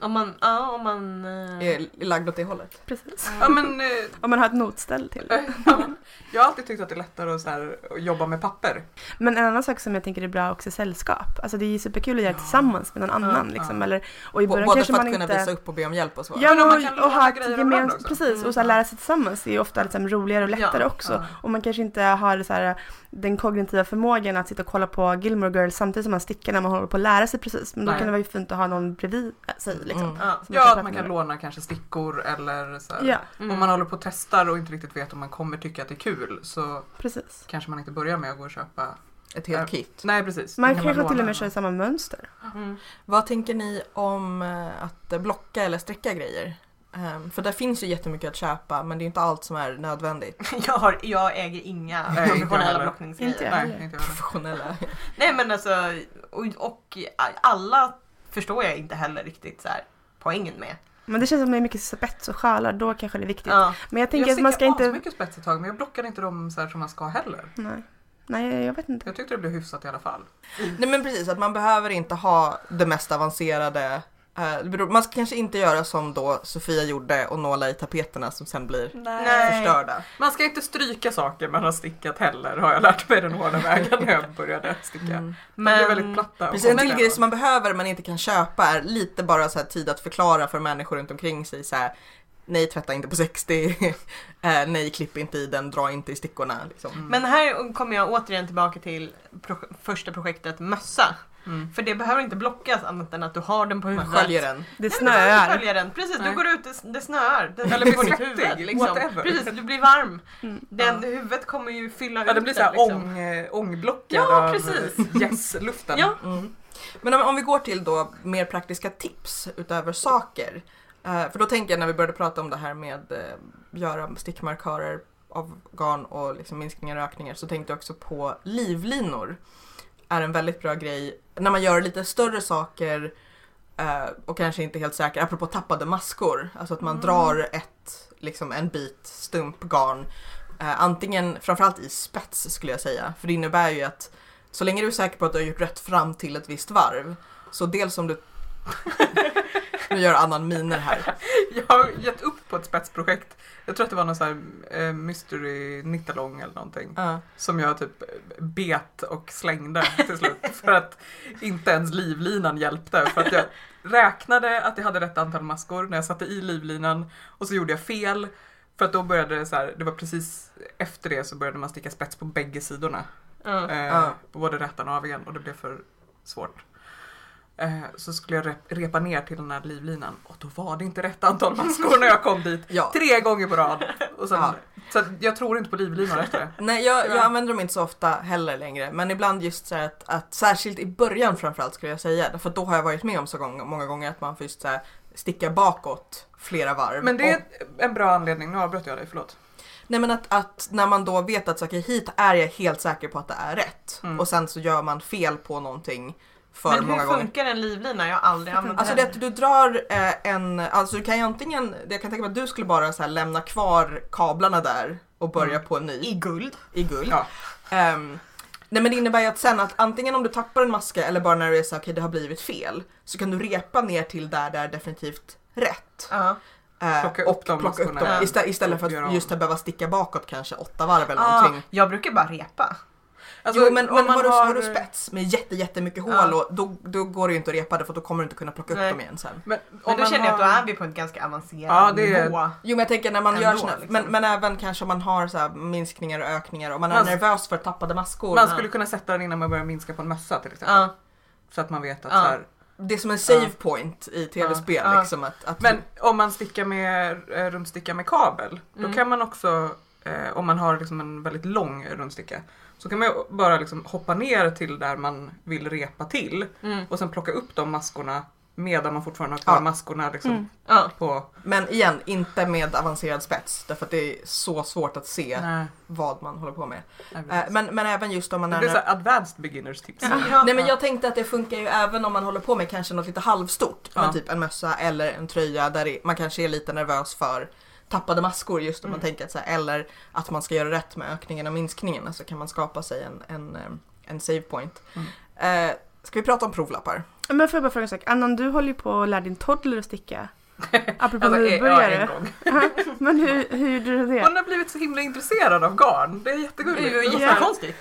Om man, ja, om man... eh, Är lagd åt det hållet. Precis. Ja, men, eh, Om man har ett notställ till det. ja, jag har alltid tyckt att det är lättare att, så här, att jobba med papper. Men en annan sak som jag tänker är bra också är sällskap. Alltså det är ju superkul att göra Ja. tillsammans med någon annan liksom. Ja. Eller, och i B- början Både kanske för att man kunna inte... visa upp och be om hjälp och så. Ja, Men man och, kan och låna ha grejer ett av varandra gemensamt, också. precis, och så här, lära sig tillsammans det är ju ofta liksom roligare och lättare Ja, också. ja. Och man kanske inte har så här, den kognitiva förmågan att sitta och kolla på Gilmore Girls samtidigt som man stickar när man håller på att lära sig precis. Men då Nej. kan det vara ju fint att ha någon bredvid sig liksom. Mm. Ja. Att man kan låna kanske stickor eller så här. Ja, Mm. Om man håller på och testar och inte riktigt vet om man kommer tycka att det är kul så precis. kanske man inte börjar med att gå och köpa. Ett helt Ja. kit. Nej precis. Man kanske till låna och med kör samma mönster. Mm. Vad tänker ni om eh, att blocka eller sträcka grejer? Ehm, för där finns ju jättemycket att köpa men det är inte allt som är nödvändigt. Jag, har, jag äger inga Nej, professionella blockningsgrejer. Inte jag. Nej, heller. inte jag heller. Professionella. Nej men alltså, och, och alla förstår jag inte heller riktigt så här poängen med. Men det känns som det är mycket spets och sjalar, då kanske det är viktigt. Ja. Men jag tänker Jag att man ska inte... mycket spets ett tag men jag blockade inte dem så här som man ska heller. Nej. Nej, jag vet inte. Jag tyckte det blev hyfsat i alla fall. Nej men precis, att man behöver inte ha det mest avancerade. Eh, Man ska kanske inte göra som då Sofia gjorde och nåla i tapeterna som sen blir Nej. förstörda. Man ska inte stryka saker man har stickat heller har jag lärt mig den hårda vägen när jag började sticka. Mm. De blir Men, väldigt platta. Precis, en till grej som man behöver men inte kan köpa är lite bara så här tid att förklara för människor runt omkring sig så här, Nej tvätta inte på 60, eh, nej klipp inte i den, dra inte i stickorna. Liksom. Mm. men här kommer jag återigen tillbaka till pro- första projektet mössa. Mm. För det behöver inte blockas annat än att du har den på Man huvudet. sköljer den. Det Nej, du snöar. skölja den. Precis, Nej. du går ut, det, snöar. Den Eller på ditt huvud. Liksom. whatever. Precis, du blir varm. Mm. Den, Huvudet kommer ju fylla Ja, det ut blir så här liksom. ång, eh, ångblockad Ja, av precis. yes-luften. Ja. Mm. Men om, om vi går till då mer praktiska tips utöver saker. Eh, för då tänker jag när vi började prata om det här med eh, göra stickmarkörer av garn och liksom minskningar och ökningar så tänkte jag också på livlinor. Är en väldigt bra grej när man gör lite större saker eh, och kanske inte helt säker, apropå tappade maskor. Alltså att man Mm. drar ett, liksom en bit stump garn. Eh, antingen, framförallt i spets skulle jag säga. För det innebär ju att så länge du är säker på att du har gjort rätt fram till ett visst varv. Så dels om du... nu gör annan miner här. jag har gett upp på ett spetsprojekt. Jag tror att det var någon sån här eh, mystery nittalong eller någonting. Ja. Som jag typ bet och slängde till slut. för att inte ens livlinan hjälpte. För att jag räknade att jag hade rätt antal maskor när jag satte i livlinan. Och så gjorde jag fel. För att då började det så här, det var precis efter det så började man sticka spets på bägge sidorna. Eh, Ja. på både rättan och avigan och det blev för svårt. Eh, så skulle jag rep- repa ner till den här livlinan och då var det inte rätt antal maskor när jag kom dit. Ja. Tre gånger på rad. Och sen, Ja. Så jag tror inte på livlinan efter det. Nej, jag, jag använder dem inte så ofta heller längre. Men ibland just så här att, att särskilt i början framförallt skulle jag säga. För då har jag varit med om så gång, många gånger att man får just så här sticka bakåt flera varv. Men det är Och, en bra anledning, nu avbröt jag dig, förlåt. nej men att, att när man då vet att okej, hit är jag helt säker på att det är rätt. Mm. Och sen så gör man fel på någonting för Men många hur gånger. funkar en livlina? Jag har aldrig använt Alltså det är att du drar eh, en, alltså du kan ju antingen, jag kan tänka mig att du skulle bara så här lämna kvar kablarna där och börja Mm. på en ny I guld. i guld. Ja. Ehm, nej men det innebär ju att sen att antingen om du tappar en maska eller bara när du är så här, okej det har blivit fel så kan du repa ner till där det är definitivt rätt. Ja. Eh, Plocka upp och de plocka upp dem istället, istället för att just behöva sticka bakåt kanske åtta varv eller Ah, någonting. jag brukar bara repa. Alltså, jo men, om men man har, du, har du spets med jätte, jättemycket hål Ja. och då, då går det ju inte att repa det för då kommer du inte kunna plocka upp Nej. dem igen sen. Men, Men om då man känner jag att då har- är vi på en ganska avancerad Ja, det är- nivå. Jo men jag tänker när man Ändå, gör såna, liksom. men, men även kanske om man har så här minskningar och ökningar och man är Man- nervös för tappade maskor. Man skulle kunna sätta den innan man börjar minska på en mössa till exempel. Ja. Så att man vet att Ja. så här, Det är som en save Ja. point i tv-spel Ja. liksom att, att Men om man stickar med eh, rundsticka med kabel, då Mm. kan man också, eh, om man har liksom en väldigt lång rundsticka, så kan man ju bara liksom hoppa ner till där man vill repa till Mm. och sen plocka upp de maskorna medan man fortfarande har kvar Ja. maskorna liksom Mm. Ja. på... Men igen, inte med avancerad spets därför att det är så svårt att se Nej, vad man håller på med. Eh, men, men även just om man det är... blir så här advanced beginners tips. Ja. Nej men jag tänkte att det funkar ju även om man håller på med kanske något lite halvstort. Ja. Men typ en mössa eller en tröja där det, man kanske är lite nervös för tappade maskor just om man Mm. tänker att så här, eller att man ska göra rätt med ökningen och minskningen. Så kan man skapa sig en, en, eh, en save point. Mm. Eh, ska vi prata om provlappar? Men får jag bara fråga en sak. Annan, du håller ju på att lära din toddler att sticka. Apropå Alltså, ja, nybörjare. en gång. Men hur, hur gjorde du det? Hon har blivit så himla intresserad av garn. Det är Det är jättegulligt. så här- jättekonstigt.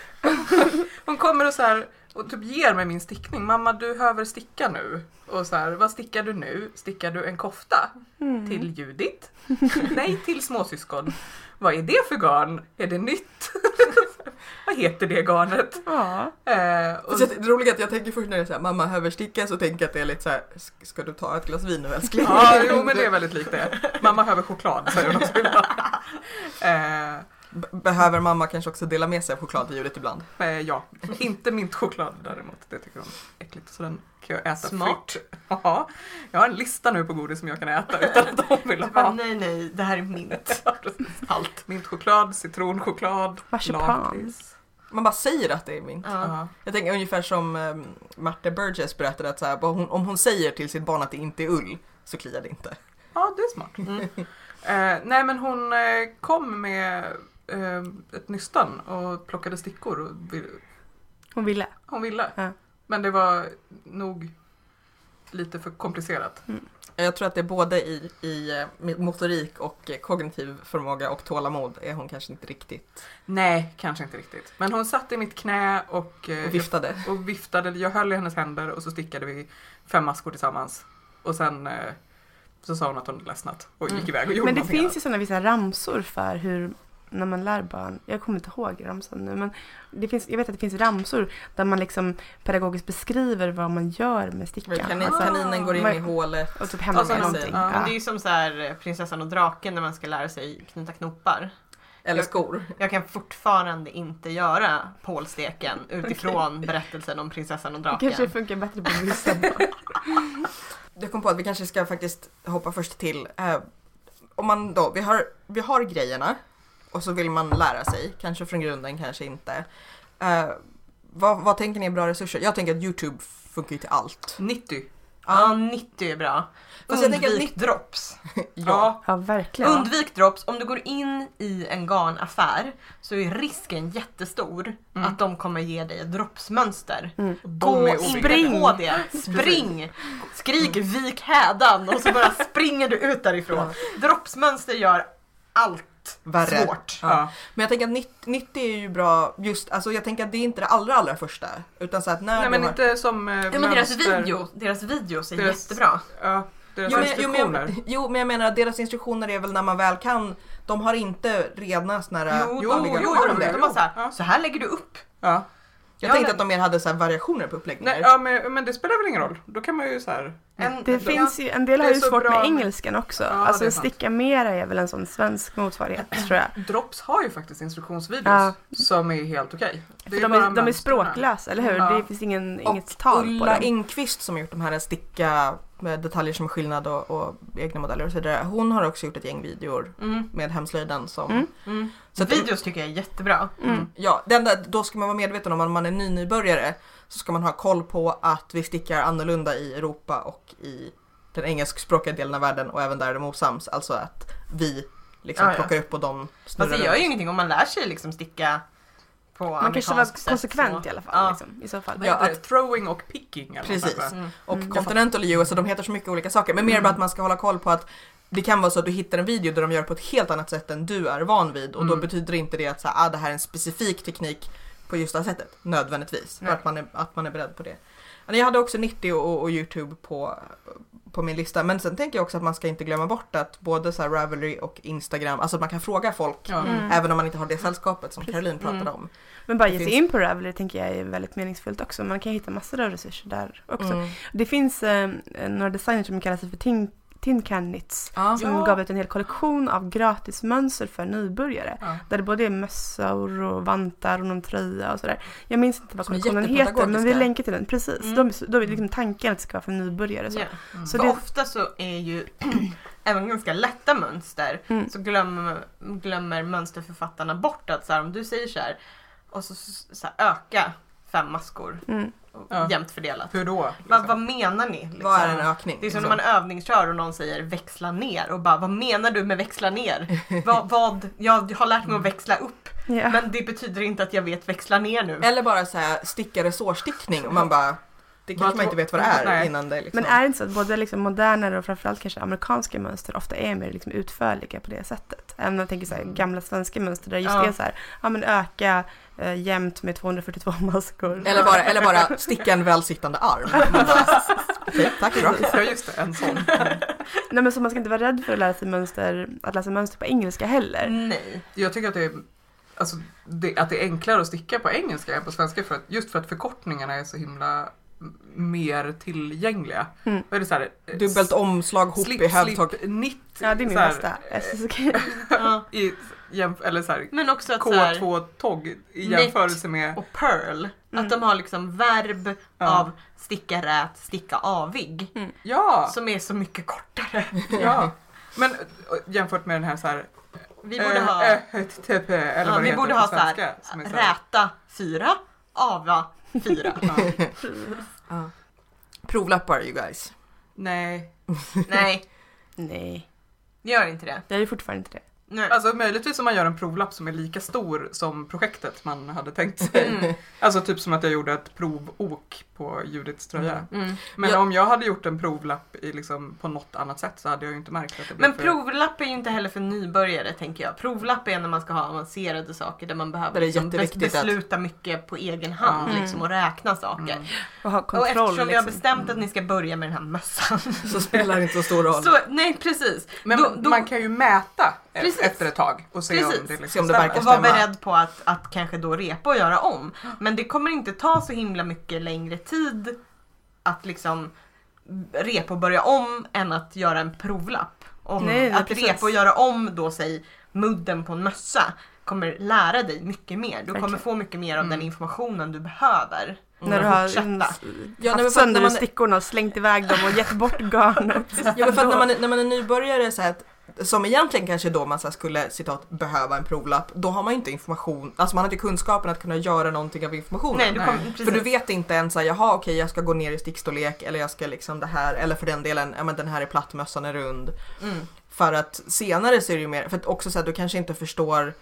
Hon kommer och så här och typ ger mig min stickning. Mamma du behöver sticka nu. Och så här, vad stickar du nu? Stickar du en kofta? Mm. Till Judit? Nej, till småsyskon. Vad är det för garn? Är det nytt? vad heter det garnet? Ja. Eh, och, Så det roliga är att jag tänker först när är såhär, mamma behöver sticka så tänker jag att det är lite såhär, "Sk- ska du ta ett glas vin nu älskling? ja, jo men det är väldigt likt det. Mamma behöver choklad säger hon också ibland. Eh, Behöver mamma kanske också dela med sig av choklad till Judith ibland? eh, ja, inte mintchoklad däremot. Det tycker hon är äckligt. Så den kan jag äta Smart. fritt. Ja, jag har en lista nu på godis som jag kan äta utan att de vill ha. nej nej, det här är mint. Allt. Mintchoklad, citronchoklad, Marsipan. lakrits. Man bara säger att det är min. Ja. Ja. Jag tänker ungefär som um, Martha Burgess berättade att så här, om, hon, om hon säger till sitt barn att det inte är ull så kliar det inte. ja, det är smart. Mm. Eh, nej men hon eh, kom med eh, ett nystan och plockade stickor. Och vill, Hon ville. hon ville. Ja. Men det var nog lite för komplicerat. Jag tror att det är både i, i eh, motorik och eh, kognitiv förmåga och tålamod är hon kanske inte riktigt Nej, kanske inte riktigt. Men hon satt i mitt knä och, eh, och viftade. och viftade. Jag höll i hennes händer och så stickade vi fem maskor tillsammans. Och sen så sa hon att hon hade ledsnat och gick Mm. iväg och gjorde Men det finns ju sådana vissa ramsor för hur när man lär barn, jag kommer inte ihåg ramsan nu, men det finns, jag vet att det finns ramsor där man liksom pedagogiskt beskriver vad man gör med stickan. Kanin, Alltså, kaninen går in i hålet. och typ hämta Alltså, någonting. ja. Men det är ju som så här eh, prinsessan och draken när man ska lära sig knyta knopar. Eller skor. Jag kan fortfarande inte göra pålsteken utifrån berättelsen om prinsessan och Det draken. kanske funkar bättre på vissa. Jag kom på att vi kanske ska faktiskt hoppa först till. Eh, om man då, vi har, vi har grejerna och så vill man lära sig, kanske från grunden, kanske inte. Eh, vad, vad tänker ni är bra resurser? Jag tänker att Youtube funkar ju till allt. 90. Ja, 90 är bra. Fast jag tänker att Undvik 90 drops. Ja. Ja, verkligen. Undvik drops. Om du går in i en garnaffär så är risken jättestor Mm. att de kommer ge dig ett dropsmönster. Mm. Gå. Spring. på det. Spring! Skrik vik hädan och så bara springer du ut därifrån. Droppsmönster gör allt Värre. svårt. Ja. Men jag tänker att 90, 90 är ju bra just, alltså jag tänker att det är inte det allra allra första. Utan så att när Nej men har... inte som eh, Ja men deras, mönster. video, deras videos är Deras- jättebra. Ja, deras Jo men, jo, men instruktioner. jag, jo men jag menar att deras instruktioner är väl när man väl kan, de har inte rena såna här Jo, jo, de, jo, har de jo, det. jo. De har så här, Ja. så här lägger du upp. Ja. Jag Ja, tänkte men- att de mer hade så här variationer på uppläggningar. Nej, ja men, men det spelar väl ingen roll. Då kan man ju så här. En, Det ja. finns ju, en del har ju svårt med med- engelskan också. Ja, alltså sticka mera är väl en sån svensk motsvarighet tror jag. Drops har ju faktiskt instruktionsvideos Ja. som är helt okej. För de är, de är språklösa, eller hur? Ja. Det finns ingen, Och inget tal på Ulla dem. Engqvist som har gjort de här sticka med detaljer som är skillnad och, och egna modeller och så vidare. Hon har också gjort ett gäng videor Mm, med hemslöjden som... Mm. mm. Så att- Videos tycker jag är jättebra. Mm. Ja, det enda, då ska man vara medveten om att man är ny nybörjare så ska man ha koll på att vi stickar annorlunda i Europa och i den engelskspråkiga delen av världen och även där är de osams. Alltså att vi liksom Ja, ja. plockar upp och de snurrar Fast det gör ju ingenting om man lär sig liksom sticka på Man kanske var konsekvent så- i alla fall. Ja. Liksom, I så fall. Ja, att- Throwing och picking Precis. Mm. Och Mm, Continental och US, de heter så mycket olika saker. Men mer bara att man ska hålla koll på att det kan vara så att du hittar en video där de gör på ett helt annat sätt än du är van vid och då Mm. betyder inte det att så här, ah, det här är en specifik teknik på just det här sättet nödvändigtvis. För att man, är, att man är beredd på det. Men Jag hade också 90 och, och Youtube på, på min lista men sen tänker jag också att man ska inte glömma bort att både så här Ravelry och Instagram, alltså att man kan fråga folk Ja. Mm. även om man inte har det sällskapet som Precis. Caroline pratade Mm. om. Men bara Det ge sig finns- in på Ravelry tänker jag är väldigt meningsfullt också. Man kan hitta massor av resurser där också. Mm. Det finns eh, några designers som kallar sig för Tin, Tin Can Knits. Ja. Som gav ut en hel kollektion av gratismönster för nybörjare. Ja. Där det både är mössor och vantar och någon tröja och sådär. Jag minns inte vad kollektionen heter men vi länkar till den. Precis. Mm. Så- då är liksom tanken att det ska vara för nybörjare. Så. Ja. Mm. Så det, ofta så är ju även ganska lätta mönster Mm. så glömmer, glömmer mönsterförfattarna bort att så här, om du säger så här och så, så här, öka fem maskor mm. Ja. jämnt fördelat. Hur då? liksom? Vad, vad menar ni? Liksom? Vad är en ökning? Det är som liksom? när man övningskör och någon säger växla ner och bara vad menar du med växla ner? vad, vad, jag har lärt mig att växla upp Ja. men det betyder inte att jag vet växla ner nu. Eller bara så här sticka resårstickning och man bara det kanske Vad- man inte vet vad det är Nej. innan det liksom. Men är det inte så att både liksom modernare och framförallt kanske amerikanska mönster ofta är mer liksom utförliga på det sättet? Även om jag tänker så här, gamla svenska mönster där just Ja. det är så här, ja men öka eh, jämnt med 242 maskor. Eller bara, eller bara sticka en välsittande arm. Tack bra. Ja just det, en sån. Nej men så man ska inte vara rädd för att lära sig mönster, att läsa mönster på engelska heller. Nej. Jag tycker att det är, alltså, det, att det är enklare att sticka på engelska än på svenska för att, just för att förkortningarna är så himla mer tillgängliga. Mm. Är det så här, eh, Dubbelt omslag, hop slip, i hävtag. slip, knit. Ja det är min bästa. Ja. I, jämf- eller så här, Men också att så här, K2 togg i Knit. jämförelse med... och pearl, Mm. att de har liksom verb Ja. av sticka rät, sticka avig. Ja! Som är så mycket kortare. ja. Men eh, jämfört med den här så här... Vi borde eh, ha, eh, ett TP, eller ja, vad vi borde ha så här, svenska. som är så här- räta fyra, ava fyra. Ja. Ja. Provlappar you guys. Nej. Nej, Nej, gör inte det. jag är fortfarande inte det. Nej. Alltså möjligtvis om man gör en provlapp som är lika stor som projektet man hade tänkt sig. Mm. Alltså typ som att jag gjorde ett provok på Judiths tröja. Mm. Men Ja. om jag hade gjort en provlapp i liksom på något annat sätt så hade jag ju inte märkt att det blev Men för... provlapp är ju inte heller för nybörjare tänker jag. Provlapp är när man ska ha avancerade saker där man behöver Där det är liksom bes- jätteviktigt att- besluta mycket på egen hand Ja. liksom, och räkna saker. Mm. Och ha Och kontroll eftersom vi har liksom. bestämt att ni ska börja med den här mössan. Så spelar det inte så stor roll. så, nej precis. Men Då- då- man kan ju mäta Precis. efter ett tag och se om Precis. det liksom Se om det stämmer. verkar Och vara beredd på att, att kanske då repa och göra om. Men det kommer inte ta så himla mycket längre tid att liksom repa och börja om än att göra en provlapp. Och Nej, att precis. repa och göra om då säg mudden på en mössa kommer lära dig mycket mer. Du kommer få mycket mer av den Mm. informationen du behöver. När du har Ja, haft sönder när man- stickorna och slängt iväg dem och gett bort garnet. Ja, men för att när man, är- när man är nybörjare så här att som egentligen kanske då man så skulle citat behöva en provlapp, då har man ju inte information, alltså man har inte kunskapen att kunna göra någonting av informationen. Nej, du kom. För du vet inte ens såhär, jaha okej jag ska gå ner i stickstorlek eller jag ska liksom det här, eller för den delen, ja men den här är platt, mössan är rund. Mm. För att senare så är det ju mer, för att också såhär du kanske inte förstår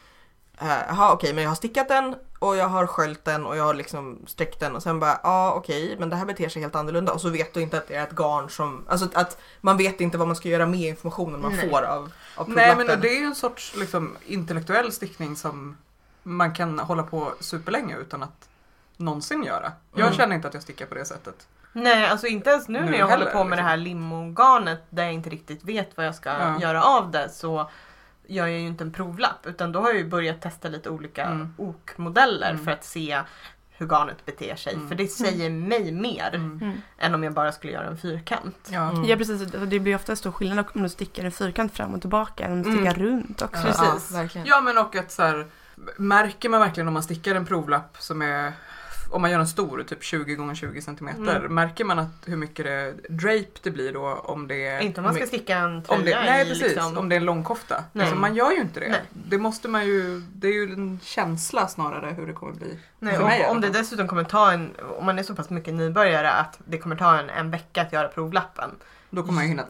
eh, Jaha okej men jag har stickat den och jag har sköljt den och jag har liksom sträckt den och sen bara ja okej men det här beter sig helt annorlunda och så vet du inte att det är ett garn som, alltså att man vet inte vad man ska göra med informationen man Nej. får av, av Nej men det är ju en sorts liksom, intellektuell stickning som man kan hålla på superlänge utan att någonsin göra. Jag Mm. känner inte att jag stickar på det sättet. Nej, alltså inte ens nu, Nu när jag heller, håller på med liksom. det här limogarnet där jag inte riktigt vet vad jag ska Ja. göra av det så gör jag ju inte en provlapp utan då har jag ju börjat testa lite olika Mm. ok-modeller Mm. för att se hur garnet beter sig. Mm. För det säger mig mer Mm. Mm. än om jag bara skulle göra en fyrkant. Ja. Mm. Ja precis, och det blir ofta stor skillnad om du stickar en fyrkant fram och tillbaka än om du Mm. stickar runt också. Ja. Precis. Ja, verkligen. ja men och att så här, märker man verkligen om man stickar en provlapp som är om man gör en stor, typ 20 gånger 20 centimeter, Mm. märker man att hur mycket det drape det blir då om det är Inte om man ska sticka en om det, tröja nej precis, liksom... om det är en långkofta. Nej. Alltså, man gör ju inte det. Nej. Det måste man ju, det är ju en känsla snarare hur det kommer bli. Nej, för mig om det dessutom kommer ta en, om man är så pass mycket nybörjare att det kommer ta en, en vecka att göra provlappen. Då kommer man ju hinna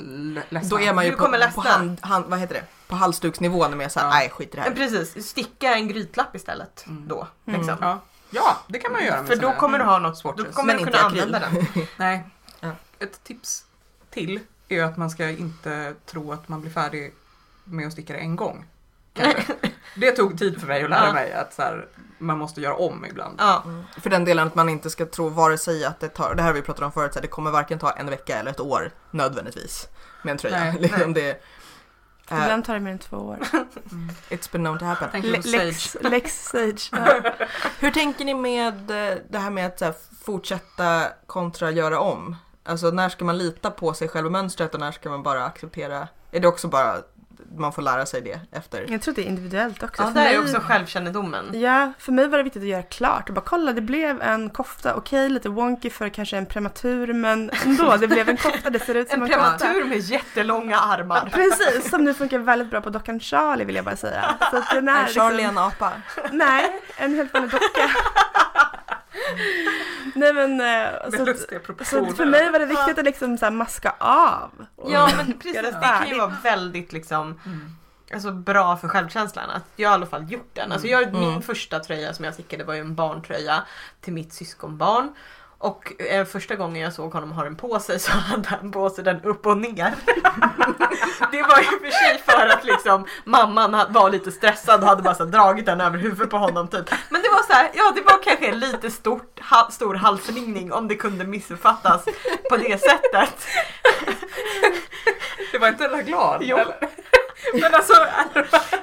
ledsna. Då är man ju Du på, kommer på, hand, hand, vad heter det? på halsduksnivå när man är såhär, Ja. nej skit i det här. precis, sticka en grytlapp istället Mm. då. Mm. Liksom. Ja. Ja, det kan man göra med För då här kommer du ha något, då swatches. kommer Men du inte kunna akryl. använda den. Nej. Ja. Ett tips till är ju att man ska inte tro att man blir färdig med att sticka det en gång. Kanske. det tog tid för mig att lära Ja. mig att så här, man måste göra om ibland. Ja, Mm. För den delen att man inte ska tro vare sig att det tar, det här har vi pratat om förut, så här, det kommer varken ta en vecka eller ett år nödvändigtvis med en tröja. Nej, liksom det, Ibland tar det mer än två år. it's been known to happen. Lex, Lex Sage. Ja. Hur tänker ni med eh, det här med att så här, fortsätta kontra göra om? Alltså när ska man lita på sig själv och mönstret och när ska man bara acceptera? Är det också bara man får lära sig det efter? Jag tror att det är individuellt också. ja För är mig- också självkännedomen. Ja, för mig var det viktigt att göra klart och bara kolla det blev en kofta, okej lite wonky för kanske en prematur men ändå det blev en kofta, det ser ut som En en, kofta. prematur med jättelånga Ja, armar. precis, som nu funkar väldigt bra på dockan Charlie vill jag bara säga. Så att den är Är Charlie liksom, en apa? Nej, en helt vanlig docka. nej men, eh, så, att- så att för mig var det viktigt att liksom så här maska av. Ja men precis, det kan ju vara väldigt liksom Mm. Alltså bra för självkänslan att jag har i alla fall gjort den. Alltså jag, Mm. Min första tröja som jag stickade var ju en barntröja till mitt syskonbarn. Och eh, första gången jag såg honom ha den på sig så hade han på sig den upp och ner. det var ju för sig för att liksom mamman var lite stressad och hade bara så dragit den över huvudet på honom typ. Men det var så här, ja det var kanske en lite stort, ha, stor halsringning om det kunde missuppfattas på det sättet. Det var inte där glad? Jo. eller? Men alltså,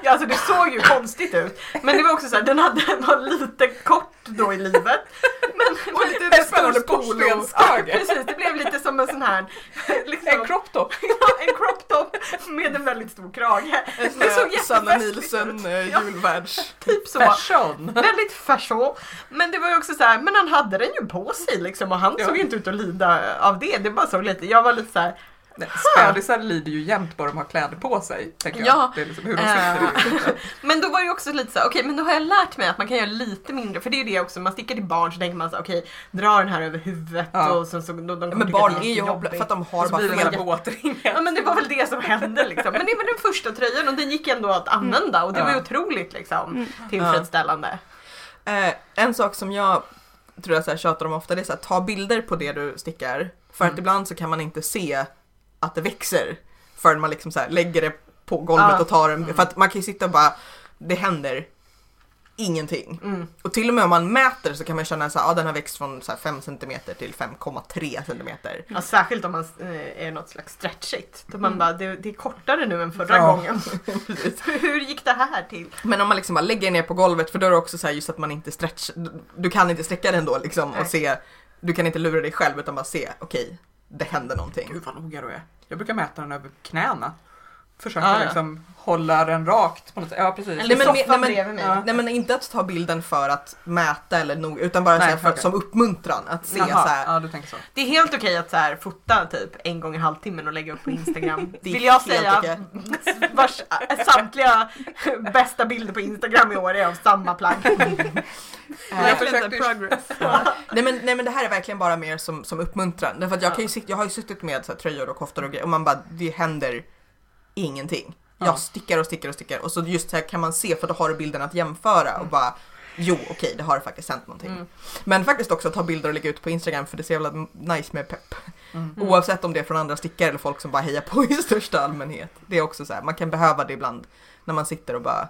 ja, alltså det såg ju konstigt ut. Men det var också så här, den, hade, den var lite kort då i livet. Men, Och lite men- spännande Ja, porslinsöga. precis, det blev lite som en sån här liksom, En crop top. ja, en crop top med en väldigt stor krage. Det såg Sanna jättefestligt ut. Nielsen eh, julvärlds. Typ så. Fashion. Väldigt fashion. Men det var ju också så här, men han hade den ju på sig liksom och han Ja. såg ju inte ut att lida av det. Det bara såg lite, jag var lite så här, Spädisar lider ju jämt bara de har kläder på sig. Tänker Ja. jag. Det är liksom hur de sitter Eh. Men då var det ju också lite så okej men då har jag lärt mig att man kan göra lite mindre, för det är ju det också, man stickar till barn så tänker man så okej dra den här över huvudet Ja. och sen så de, de Men barn att är ju hopplösa för att de har bara fel. här båtringen. Ja men det var väl det som hände liksom. Men det var den första tröjan och den gick ändå att använda och det var ju otroligt liksom Mm. tillfredsställande. Eh, en sak som jag tror jag så här tjatar om ofta det är så här, ta bilder på det du stickar. För att Mm. ibland så kan man inte se att det växer förrän man liksom så lägger det på golvet Ja. och tar den. Mm. För att man kan ju sitta och bara, det händer ingenting. Mm. Och till och med om man mäter så kan man känna att ah, den har växt från så här 5 cm till 5,3 cm. Ja, särskilt om man eh, är något slags stretchigt. Då man Mm. bara, det, det är kortare nu än förra Ja. gången. Hur gick det här till? Men om man liksom bara lägger ner på golvet för då är det också så just att man inte stretch, du kan inte sträcka den då liksom och Nej. se, du kan inte lura dig själv utan bara se, okej, det händer någonting. Gud vad noga du är. Jag brukar mäta den över knäna försöka Ja, ja. liksom hålla den rakt på något sätt. Ja precis. Eller Nej, men- nej, men- bredvid mig. ja. Nej men inte att ta bilden för att mäta eller nog, utan bara Nej, för, som uppmuntran att se Jaha, så här. Ja du tänker så. Det är helt okej att så här, fota typ en gång i halvtimmen och lägga upp på Instagram. Vill jag säga. okej. Vars samtliga bästa bilder på Instagram i år är av samma plagg. Jag Verkligen försökte progress. Nej men, nej men det här är verkligen bara mer som, som uppmuntran. Därför att jag, kan ju, sitta- jag har ju suttit med så här, tröjor och koftor och grejer och man bara, det händer ingenting. Ja. Jag stickar och stickar och stickar och så just så här kan man se för då har du bilden att jämföra och bara Jo okej, det har faktiskt hänt någonting. Mm. Men faktiskt också ta bilder och lägga ut på Instagram för det ser jävla nice med pepp. Mm. Oavsett om det är från andra stickare eller folk som bara hejar på i största allmänhet. Det är också så här, man kan behöva det ibland när man sitter och bara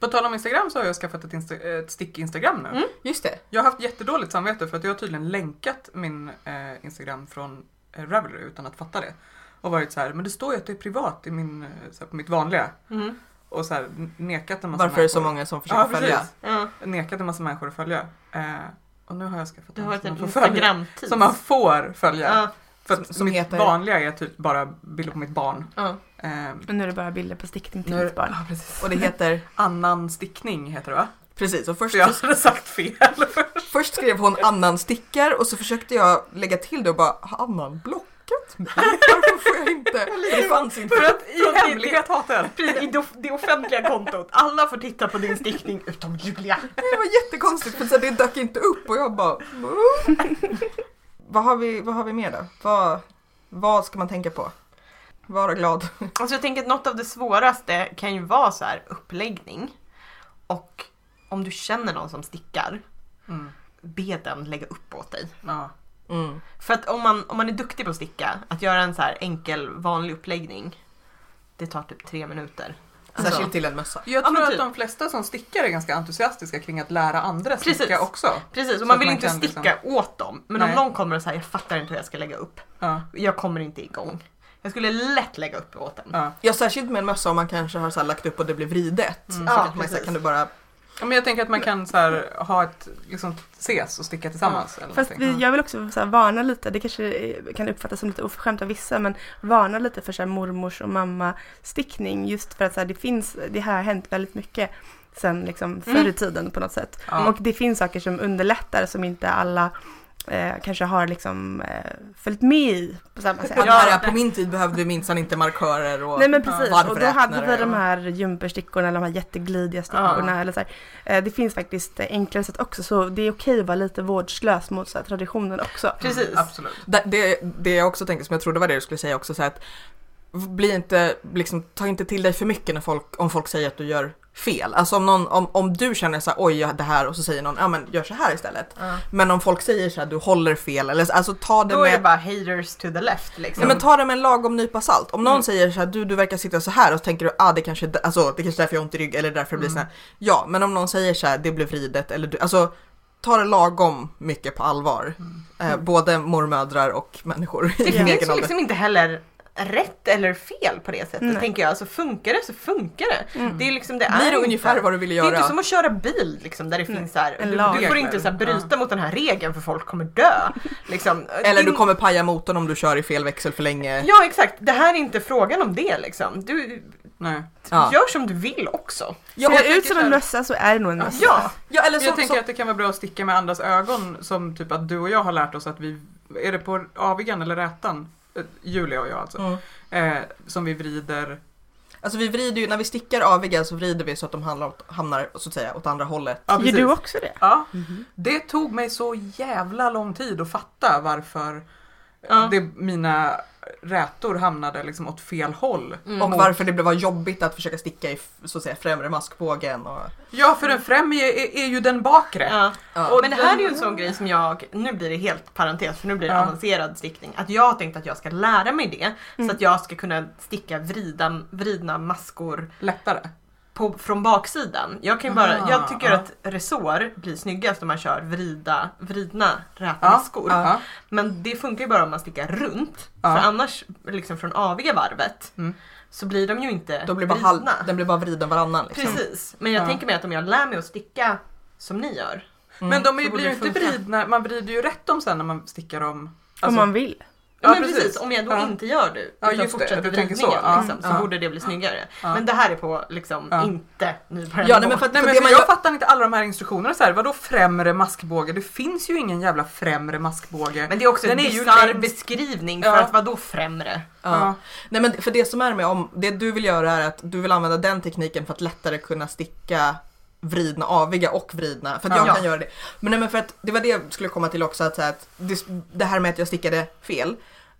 På tal om Instagram så har jag skaffat ett, Insta- ett stick-Instagram nu. Mm. Just det. Jag har haft jättedåligt samvete för att jag har tydligen länkat min eh, Instagram från eh, Ravelry utan att fatta det. Och varit så här, men det står ju att det är privat i min, eh, så här, på mitt vanliga. Mm. Och så här, nekat en massa Varför är det så människor. många som försöker Ja, följa? Ja, Nekat en massa människor att följa. Eh, och nu har jag skaffat du har en varit som man får följa. Som man får följa. Ja, För Som- som mitt heter- vanliga är typ bara bilder på mitt barn. ja. Eh, Men nu är det bara bilder på stickning till nu mitt barn. Ja. Och det heter, Annan stickning heter det va? precis, och först, Så jag hade sagt fel. först skrev hon annan stickar och så försökte jag lägga till det och bara, har annan blockat mig? Varför får jag inte? Det fanns inte. För att i hemlighet hatar. precis, i det, offentliga kontot, alla får titta på din stickning utom Julia. Det var jättekonstigt för det dök inte upp och jag bara, "Mm." vad, har vi, vad har vi mer då? Vad, vad ska man tänka på? Vara glad. Alltså jag tänker att något av det svåraste kan ju vara så här uppläggning. Och om du känner någon som stickar, Mm. be den lägga upp åt dig. Ja. Mm. För att om man, om man är duktig på att sticka, att göra en så här enkel vanlig uppläggning, det tar typ tre minuter. Alltså, Särskilt till en mössa. Jag Ja, tror att typ. de flesta som stickar är ganska entusiastiska kring att lära andra Precis. sticka också. Precis, och man att vill man inte liksom- sticka åt dem. Men om Nej. någon kommer och säger jag fattar inte hur jag ska lägga upp. Ja, Jag kommer inte igång. Jag skulle lätt lägga upp åt den. ja. Ja, särskilt med en mössa om man kanske har så här lagt upp och det blir vridet. Mm. Så Ja, man, så här, precis. kan du bara Ja, men jag tänker att man kan så här, ha ett, liksom ses och sticka tillsammans. Eller Fast vi, jag vill också så här, varna lite, det kanske kan uppfattas som lite oförskämt av vissa, men varna lite för så här, mormors och mamma stickning just för att så här, det finns, det här har hänt väldigt mycket sen liksom förr i Mm. tiden på något sätt. Ja. Och det finns saker som underlättar som inte alla eh, kanske har liksom eh, följt med i på samma sätt. Ja, Ja. på min tid behövde vi minsann inte markörer och Nej men precis, ja, och då hade vi de här jumperstickorna eller de här jätteglidiga stickorna. Eller så. Eh, Det finns faktiskt eh, enklare sätt också så det är okej att vara lite vårdslös mot så här, traditionen också. Precis. Mm, absolut. Det, det, det jag också tänker, som jag trodde var det du skulle säga också, så att bli inte, liksom, ta inte till dig för mycket när folk, om folk säger att du gör fel. Alltså om, någon, om, om du känner så här, oj det här och så säger någon, ja men gör så här istället. Ja. Men om folk säger så här, du håller fel eller så- alltså ta det Då är det med bara haters to the left liksom. Nej men ta det med en lagom nypa salt. Om någon Mm. säger så här, du, du verkar sitta så här och så tänker du, ah det kanske, alltså, det kanske är därför jag har ont i rygg eller därför det blir Mm. så här. Ja, men om någon säger så här, det blev vridet eller du, alltså ta det lagom mycket på allvar. Eh, både mormödrar och människor Det finns ju liksom inte heller rätt eller fel på det sättet Nej. tänker jag. Alltså funkar det så funkar det. Mm. Det är liksom, det Blir är det inte- ungefär vad du ville Det är göra? inte som att köra bil liksom, där det Nej, finns så här, en du, du får inte så här, bryta mot den här regeln för folk kommer dö. Liksom. Eller du kommer paja motorn om du kör i fel växel för länge. Ja exakt, det här är inte frågan om det liksom. Du Nej. Ja. gör som du vill också. Ja, Ser det ut som så en mössa så är det nog en mössa. Ja, Ja, eller så, Jag tänker så, att det kan vara bra att sticka med andras ögon som typ att du och jag har lärt oss att vi, är det på avigan eller rätan? Eh, Julia och jag alltså. mm. Eh, som vi vrider. Alltså vi vrider ju, när vi stickar aviga så vrider vi så att de hamnar, åt- hamnar så att säga åt andra hållet. Ja, Gör du också det? Ja, Mhm. det tog mig så jävla lång tid att fatta varför Ja. det, mina rätor hamnade liksom åt fel håll. Mm. Och varför det var jobbigt att försöka sticka i så att säga främre maskbågen och... Ja, för den främre är, är ju den bakre. ja. Ja. Och men det här är ju en sån grej som jag, nu blir det helt parentes för nu blir det Ja. avancerad stickning. Att jag har tänkt att jag ska lära mig det Mm. så att jag ska kunna sticka vrida, vridna maskor Lättare. På, från baksidan. Jag, kan bara, Aha, jag tycker ja. att resår blir snyggast om man kör vrida, vridna räta Ja. Men det funkar ju bara om man stickar runt. Ja. För annars, liksom från aviga varvet, Mm. så blir de ju inte Då blir bara vridna. den blir bara vriden varannan liksom. Precis. Men jag Ja. tänker mig att om jag lär mig att sticka som ni gör. Mm. Men de är, blir ju inte vridna, man vrider ju rätt dem sen när man stickar dem. Om Alltså, man vill. Ja, men precis. precis. Om jag då Ja. inte gör det Ja, utan just det. fortsätter Du tänker ridningen så. Ja. liksom, så Ja. borde det bli snyggare. Ja. Men det här är på liksom Ja. inte nybörjarnivå. Ja, nej, men för Nej men det för man jag fattar inte alla de här instruktionerna så här, vadå främre maskbåge? Det finns ju ingen jävla främre maskbåge. Men det är också Den en bisarr beskrivning Ja. för att vadå främre? ja. Nej men för det som är med om, det du vill göra är att du vill använda den tekniken för att lättare kunna sticka vridna, aviga och vridna. För att jag Ja. kan göra det. Men nej men för att det var det jag skulle komma till också att, så här, att det, det här med att jag stickade fel.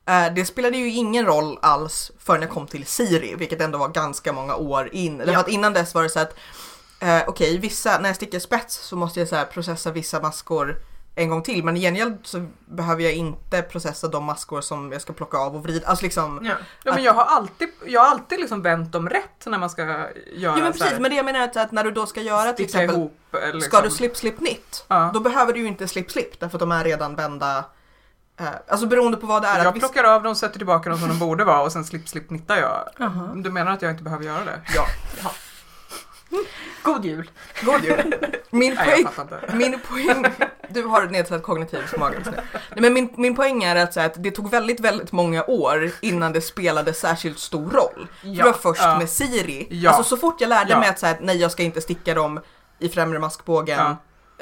eh, Det spelade ju ingen roll alls förrän jag kom till Siri, vilket ändå var ganska många år in. Därför Ja. att innan dess var det så att, eh, okej, vissa, när jag stickar spets så måste jag så här processa vissa maskor en gång till. Men i gengäld så behöver jag inte processa de maskor som jag ska plocka av och vrida. Alltså liksom, Ja. Ja, men jag har alltid, jag har alltid liksom vänt dem rätt när man ska göra Ja men precis, men det jag menar är att, när du då ska göra till exempel ihop. eh, Liksom. Ska du slip slip knit, Ja. då behöver du ju inte slip slip därför att de är redan vända. Eh, alltså beroende på vad det är. Jag plockar av dem, sätter tillbaka dem som de borde vara och sen slip slip nittar jag. Jaha. Du menar att jag inte behöver göra det? Ja, God jul! god jul. Min Nej poäng, inte. min poäng, du har nedsatt kognitiv förmåga just nu. Nej, men min, min poäng är att, så här, att det tog väldigt, väldigt många år innan det spelade särskilt stor roll. För det var först Ja. med Siri. Ja. Alltså så fort jag lärde Ja. mig att, så här, att nej jag ska inte sticka dem i främre maskbågen Ja.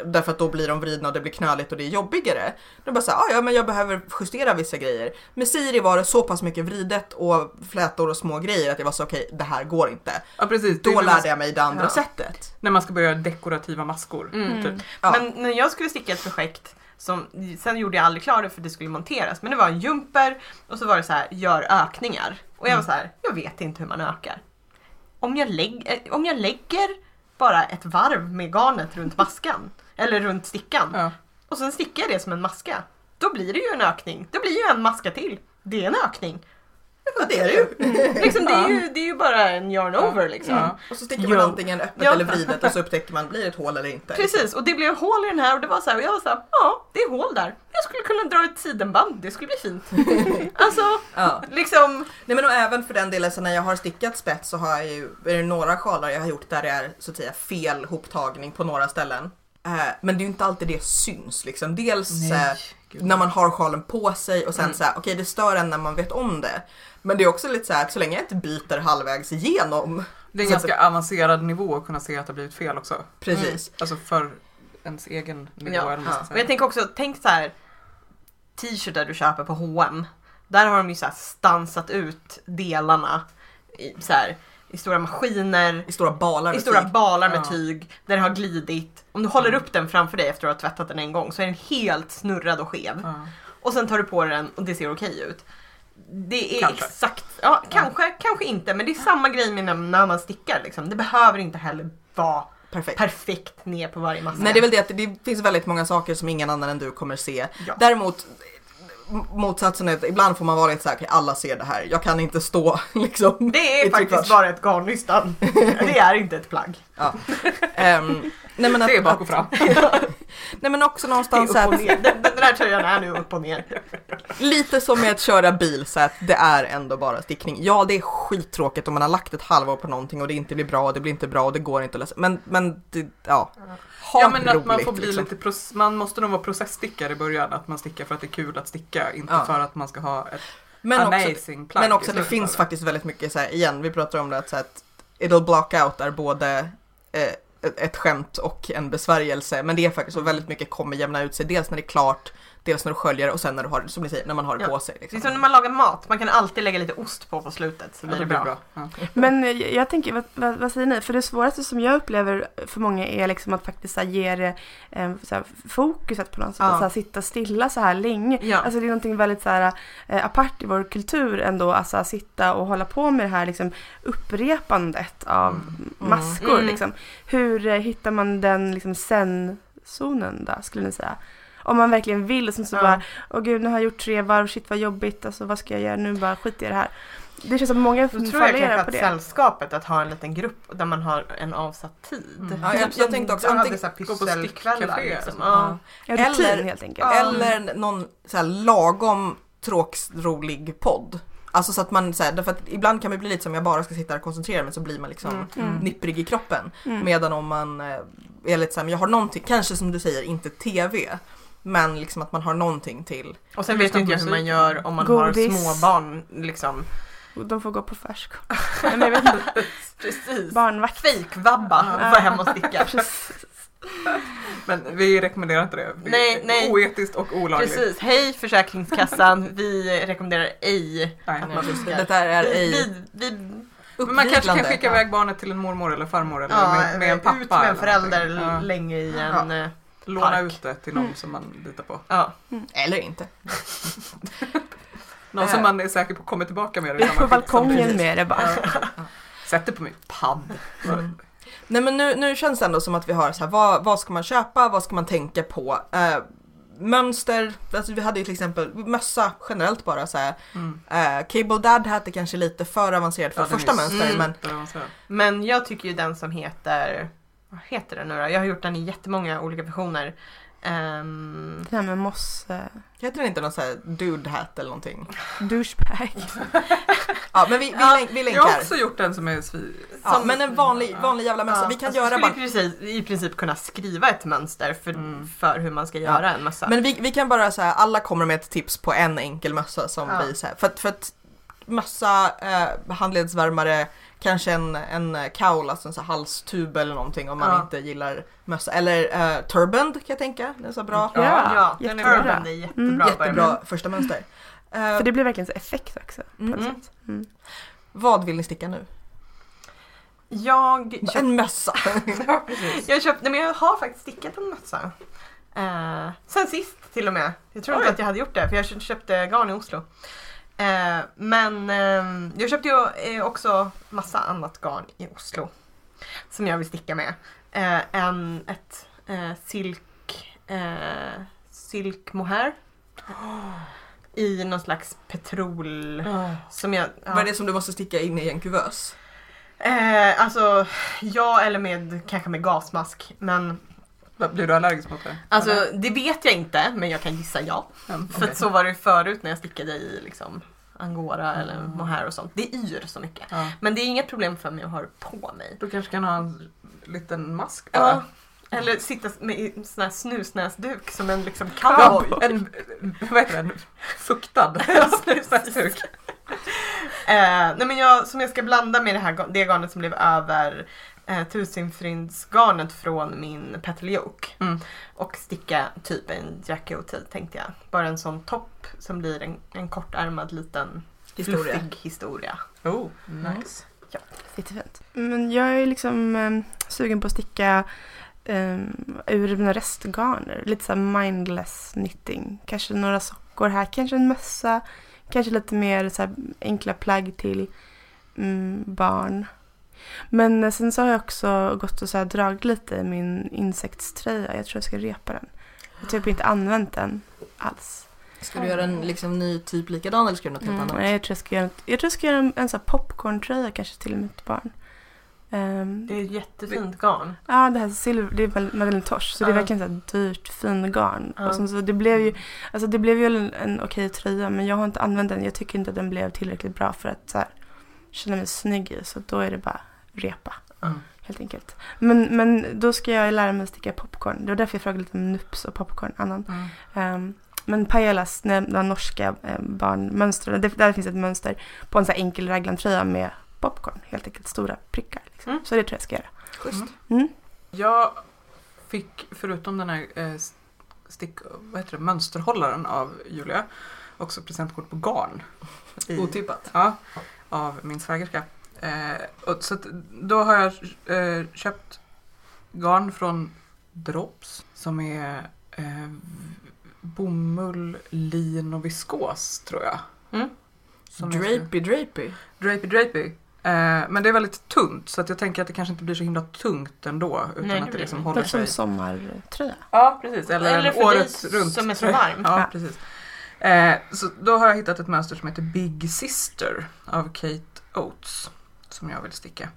Därför att då blir de vridna och det blir knöligt och det är jobbigare. Då bara såhär, "Ah, ja men jag behöver justera vissa grejer. Med Siri var det så pass mycket vridet och flätor och små grejer att jag var så okej, det här går inte. Ja precis. Då när man- lärde jag mig det andra Ja. sättet. När man ska börja göra dekorativa maskor. Mm. Typ. Ja. Men när jag skulle sticka ett projekt som, sen gjorde jag aldrig klart det för det skulle monteras, men det var en jumper och så var det så här, gör ökningar. Och jag var så här, jag vet inte hur man ökar. Om jag, lägg, eh, om jag lägger bara ett varv med garnet runt maskan, eller runt stickan, Ja. och sen stickar jag det som en maska, då blir det ju en ökning. Det blir ju en maska till. Det är en ökning. Ja det är det ju. Liksom, det, är ju det är ju bara en yarn over liksom. Ja. Och så sticker man Jo. antingen öppet Ja. eller vridet och så upptäcker man, blir det ett hål eller inte? Precis, och det blev hål i den här och det var så här, och jag var så här, ja det är hål där. Jag skulle kunna dra ett sidenband, det skulle bli fint. alltså, Ja. liksom, Nej men och även för den delen så när jag har stickat spets så har jag ju, är det några sjalar jag har gjort där det är så att säga fel hoptagning på några ställen. Eh, men det är ju inte alltid det syns liksom. Dels Gud. när man har sjalen på sig och sen Mm. så här, okej det stör en när man vet om det. Men det är också lite så här att så länge jag inte byter halvvägs igenom. Det är en Så att ganska avancerad nivå att kunna se att det har blivit fel också. Precis. Alltså för ens egen nivå. Ja, ja. och jag tänker också, tänk så här t-shirtar du köper på H&M. Där har de ju så här stansat ut delarna i, så här, i stora maskiner, I stora balar i med stora tyg. balar med Ja. tyg där det har glidit. Om du håller Mm. upp den framför dig efter att ha tvättat den en gång så är den helt snurrad och skev. Ja. Och sen tar du på den och det ser okej ut. Det är Kanske. exakt, ja kanske, kanske inte men det är samma grej med när, man stickar liksom. Det behöver inte heller vara Perfekt. perfekt ner på varje massa. Nej det är väl det att det finns väldigt många saker som ingen annan än du kommer se. Ja. Däremot motsatsen är att ibland får man vara lite såhär, alla ser det här. Jag kan inte stå liksom. Det är i faktiskt tryckvars. bara ett garnnystan. Det är inte ett plagg. Ja. Ehm, nej, men att, Det är bak och fram. nej men också någonstans så upp och att, ner. Den, den här tröjan är nu upp och ner. lite som med att köra bil så att det är ändå bara stickning. Ja det är skittråkigt om man har lagt ett halvår på någonting och det inte blir bra det blir inte bra och det går inte att lösa. Men, men det, ja. Ha Ja men att roligt, man får bli liksom. lite, man måste nog vara processstickare i början. Att man stickar för att det är kul att sticka. Inte Ja. för att man ska ha ett Men också, amazing plagg men också att det finns faktiskt väldigt mycket så här, igen, vi pratar om det att, så att it'll block out är både eh, ett, ett skämt och en besvärjelse. Men det är faktiskt så väldigt mycket kommer jämna ut sig. Dels när det är klart, dels när du sköljer och sen när du har, som ni säger, när man har det Ja. på sig. Det är Liksom. som när man lagar mat, man kan alltid lägga lite ost på på slutet så Ja, blir det det blir bra. bra. Ja. Men eh, jag, jag tänker, vad, vad, vad säger ni? För det svåraste som jag upplever för många är liksom att faktiskt så här, ge det eh, så här, fokuset på något sätt. Ja. Så här, sitta stilla så här länge. Ja. Alltså det är någonting väldigt så här, eh, apart i vår kultur ändå. Alltså att sitta och hålla på med det här liksom, upprepandet av maskor. Mm. Liksom. Hur eh, hittar man den liksom, zen-zonen då, skulle ni säga? Om man verkligen vill och sen så Ja. bara, åh gud nu har jag gjort tre varv, shit vad jobbigt, alltså vad ska jag göra nu, bara skit i det här. Det känns som många Då tror jag fallerar kanske på att det. sällskapet, att ha en liten grupp där man har en avsatt tid. Mm. Ja, jag- jag tänkte också antingen- gå på stickcafé, liksom. Ja. Ja, Eller- helt enkelt. Eller någon så här lagom tråksrolig podd. Alltså så att man, så här, därför att ibland kan man bli lite som jag bara ska sitta och koncentrera mig så blir man liksom Mm. Mm. nipprig i kroppen. Mm. Medan om man eh, är lite såhär, jag har någonting, kanske som du säger, inte TV. Men liksom att man har någonting till. Och sen vet inte jag hur man gör om man Godis. har små barn liksom. Och De får gå på förskola. Nej, men jag vet inte. Precis. Barnvakt. Fejkvabba Ja. var hemma och sticka. Men vi rekommenderar inte det. Det är Nej, nej. Oetiskt och olagligt. Precis. Hej Försäkringskassan, vi rekommenderar ej Nej. att man fuskar. Detta är Vi, ej vi, vi, Men man kanske kan skicka iväg barnet till en mormor eller farmor eller ja, med, med en pappa. ut med en eller förälder. Ja. länge i en... eh, Låna park. ut det till någon Mm. som man litar på. Ja. Eller inte. Någon Äh. som man är säker på kommer tillbaka med det. i På balkongen med det bara. Sätt det på min padd. Mm. Nej men nu, nu känns det ändå som att vi har så här, vad, vad ska man köpa, vad ska man tänka på? Eh, mönster, alltså vi hade ju till exempel mössa generellt bara så här. Mm. Eh, Cable Dad är kanske lite för avancerat för Ja, första mönster Mm. men. Men jag tycker ju den som heter... Vad heter den nu då? Jag har gjort den i jättemånga olika versioner. Ehm, Det här med moss... eh, heter den inte någon så här Dude Hat eller någonting? douchebag. Ja men vi, vi, Ja, länk, vi Jag länkar. har också gjort den som är svin... Ja, som- men en vanlig, vanlig jävla mössa. ja, vi kan alltså, göra skulle bara precis, i princip kunna skriva ett mönster för, Mm. för hur man ska göra en mössa. Men vi, vi kan bara säga alla kommer med ett tips på en enkel mössa som Ja. vi så här, för, att- för att mössa, eh, handledsvärmare, kanske en, en cowl, alltså en så halstub eller någonting om man Ja. inte gillar mössa. Eller eh, turband kan jag tänka, den är så bra. Ja. ja, den är jättebra. Turban, det är jättebra. Mm. börja med. Jättebra första mönster. Eh, För det blir verkligen så effekt också. På Mm. Mm. sätt. Mm. Vad vill ni sticka nu? Jag köpte, En mössa! jag köpte, men jag har faktiskt stickat en mössa. Eh, sen sist till och med. Jag tror Oj. inte att jag hade gjort det för jag kö- köpte garn i Oslo. Eh, men eh, jag köpte ju eh, också massa annat garn i Oslo. Som jag vill sticka med. Eh, en, ett eh, silk, eh, silk mohair. I någon slags petrol som jag... ja. Vad är det som du måste sticka in i en kuvös? Eh, alltså, ja eller med kanske med gasmask. Men Blir du allergisk mot det? alltså det vet jag inte men jag kan gissa ja. Mm, För att så var det förut när jag stickade i liksom angora eller Mm. mohair och sånt. Det yr så mycket. Ja. Men det är inget problem för mig att ha det på mig. Du kanske kan ha en liten mask bara? Ja. Eller sitta med en sån här snusnäsduk som en liksom Ja, cowboy. en, vad heter den? Fuktad snusnäsduk. Eh, nej men jag, som jag ska blanda med det här det garnet som blev över eh, tusenfryndsgarnet från min petal yoke. Mm. Och sticka typ en Jackie O'Tee tänkte jag. Bara en sån topp som blir en, en kortärmad liten Historia. fluffig historia. Oh, nice. Jättefint. Men jag är liksom eh, sugen på att sticka eh, ur mina restgarner. Lite så här mindless knitting. Kanske några sockor här, kanske en mössa. Kanske lite mer så här enkla plagg till mm, barn. Men eh, sen så har jag också gått och så här dragit lite i min insektströja. Jag tror jag ska repa den. Jag har typ inte använt den alls. Ska du göra en liksom, ny typ likadan eller ska du göra något helt Mm, annat? nej, jag tror jag ska göra, jag tror jag ska göra en, en sån här popcorntröja kanske till mitt barn. Ehm, Det är ett jättefint garn. Ja, det här silver, det är väl Madeleine Tosh, så det är verkligen så här dyrt, fin garn. Ja. Och sen så det blev ju, alltså det blev ju en, en okej tröja, men jag har inte använt den. Jag tycker inte att den blev tillräckligt bra för att så här, känna mig snygg i, så då är det bara repa. Mm. Helt enkelt. Men, men då ska jag lära mig att sticka popcorn. Det var därför jag frågade lite om nups och popcorn annan. Mm. Ehm, men Pajalas, den norska eh, barnmönstren, det- där finns ett mönster på en så här enkel raglantröja med popcorn. Helt enkelt stora prickar. Liksom. Mm. Så det tror jag ska göra. Schysst. Mm. Jag fick förutom den här eh, stick, vad heter det, mönsterhållaren av Julia också presentkort på garn. I, Otippat. Ja, av min svägerska. Eh, och så att, då har jag eh, köpt garn från Drops som är eh, bomull, lin och viskos tror jag. Mm. Drapey drapey. Drapey Drapey. Eh, men det är väldigt tunt så att jag tänker att det kanske inte blir så himla tungt ändå. Utan Nej, det att det liksom det. håller Lite som sig. sommartröja. Ja, precis. Eller, Eller för året runt. som är så varm. Ja, Ja. precis. Eh, så då har jag hittat ett mönster som heter Big Sister av Kate Oates. Som jag vill sticka.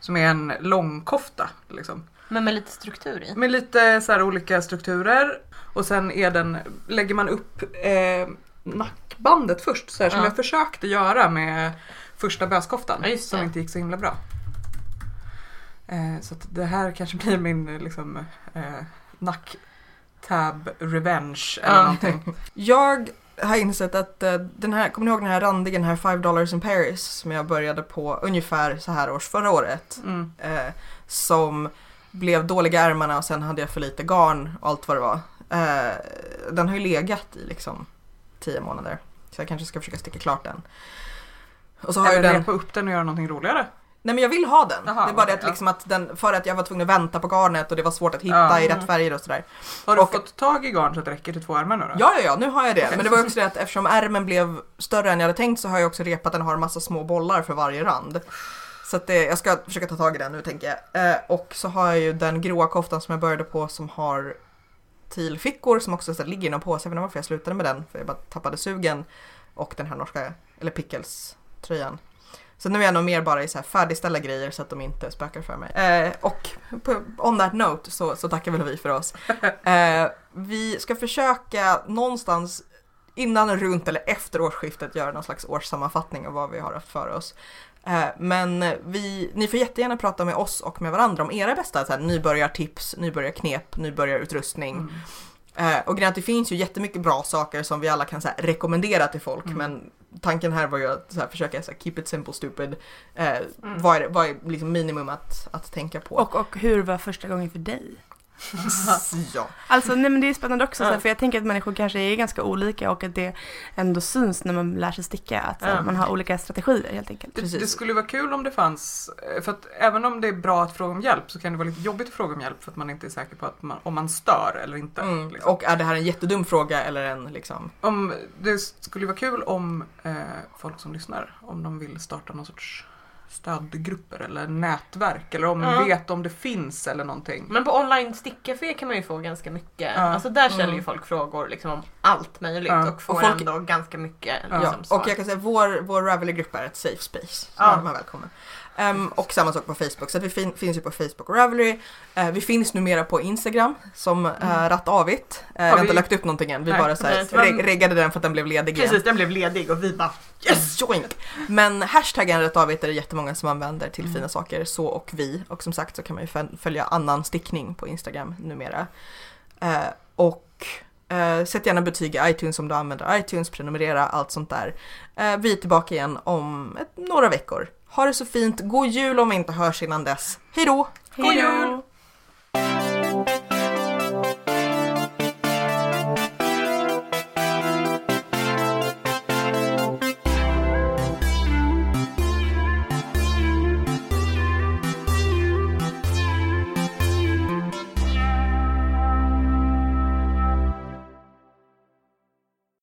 Som är en långkofta. Liksom. Men med lite struktur i. Med lite så här olika strukturer. Och sen är den, lägger man upp eh, nackbandet först. Så här, Som Ja. jag försökte göra med första böskoftan. Ja, som inte gick så himla bra. Eh, så det här kanske blir min liksom, eh, tab revenge eller Ja. någonting. Jag har insett att eh, den här, kommer ni ihåg den här randiga, den här 5 dollars in Paris som jag började på ungefär så här års förra året. Mm. Eh, som blev dåliga ärmarna och sen hade jag för lite garn och allt vad det var. Eh, den har ju legat i liksom 10 månader. Så jag kanske ska försöka sticka klart den. Och så har Eller den. repa upp den och göra någonting roligare. Nej men jag vill ha den. Jaha, det är bara det att, ja. liksom att den, för att jag var tvungen att vänta på garnet och det var svårt att hitta Ja. i rätt färger och sådär. Har du Och- fått tag i garn så att det räcker till två ärmar nu då? Ja, ja, ja, nu har jag det. Okej. Men det var också det att eftersom ärmen blev större än jag hade tänkt så har jag också repat den har en massa små bollar för varje rand. Så det, jag ska försöka ta tag i den nu tänker jag. Eh, och så har jag ju den gråa koftan som jag började på som har tilfickor som också så här, ligger inom påse. Jag vet inte varför jag slutade med den för jag bara tappade sugen. Och den här norska, eller Pickles tröjan. Så nu är jag nog mer bara i så här färdigställda grejer så att de inte spökar för mig. Eh, och på, on that note så, så tackar väl vi för oss. Eh, vi ska försöka någonstans innan, runt eller efter årsskiftet göra någon slags årssammanfattning av vad vi har haft för oss. Eh, men vi, ni får jättegärna prata med oss och med varandra om era bästa så här, nybörjartips, nybörjarknep, nybörjarutrustning. Mm. Eh, och grejen att det finns ju jättemycket bra saker som vi alla kan så här, rekommendera till folk Mm. men tanken här var ju att så här, försöka så här, keep it simple stupid. Eh, Mm. vad, är, vad är liksom minimum att, att tänka på? Och, och hur var första gången för dig? Ja. Alltså nej men det är spännande också, Ja. så här, för jag tänker att människor kanske är ganska olika och att det ändå syns när man lär sig sticka, att Ja. man har olika strategier helt enkelt. Det, det skulle vara kul om det fanns, eh, för att även om det är bra att fråga om hjälp så kan det vara lite jobbigt att fråga om hjälp för att man inte är säker på att man, om man stör eller inte. Mm. liksom. Och är det här en jättedum fråga eller en liksom Om, det skulle vara kul om eh, folk som lyssnar, om de vill starta någon sorts stödgrupper eller nätverk eller om Ja. de vet om det finns eller någonting. Men på online stickcafé kan man ju få ganska mycket. Ja. Alltså där ställer ju Mm. folk frågor liksom om allt möjligt Ja. och får Och folk- ändå ganska mycket Ja. liksom, Ja, svar. och jag kan säga vår, vår Ravelry-grupp är ett safe space. Så Ja. är man välkommen. Ehm, och samma sak på Facebook, så vi fin- finns ju på Facebook och Ravelry. Eh, vi finns numera på Instagram som uh, Ratt Avigt. Uh, vi har inte lagt upp någonting än, vi Nej, bara så här, reg- reggade den för att den blev ledig igen. Precis, den blev ledig och vi bara Yes! Joink! Men hashtaggen Rätt Avigt är det jättemånga som använder till fina saker, så och vi. Och som sagt så kan man ju föl- följa annan stickning på Instagram numera. Eh, och eh, sätt gärna betyg i iTunes om du använder iTunes, prenumerera, allt sånt där. Eh, vi är tillbaka igen om ett, några veckor. Ha det så fint, god jul om vi inte hörs innan dess. Hej då! God jul!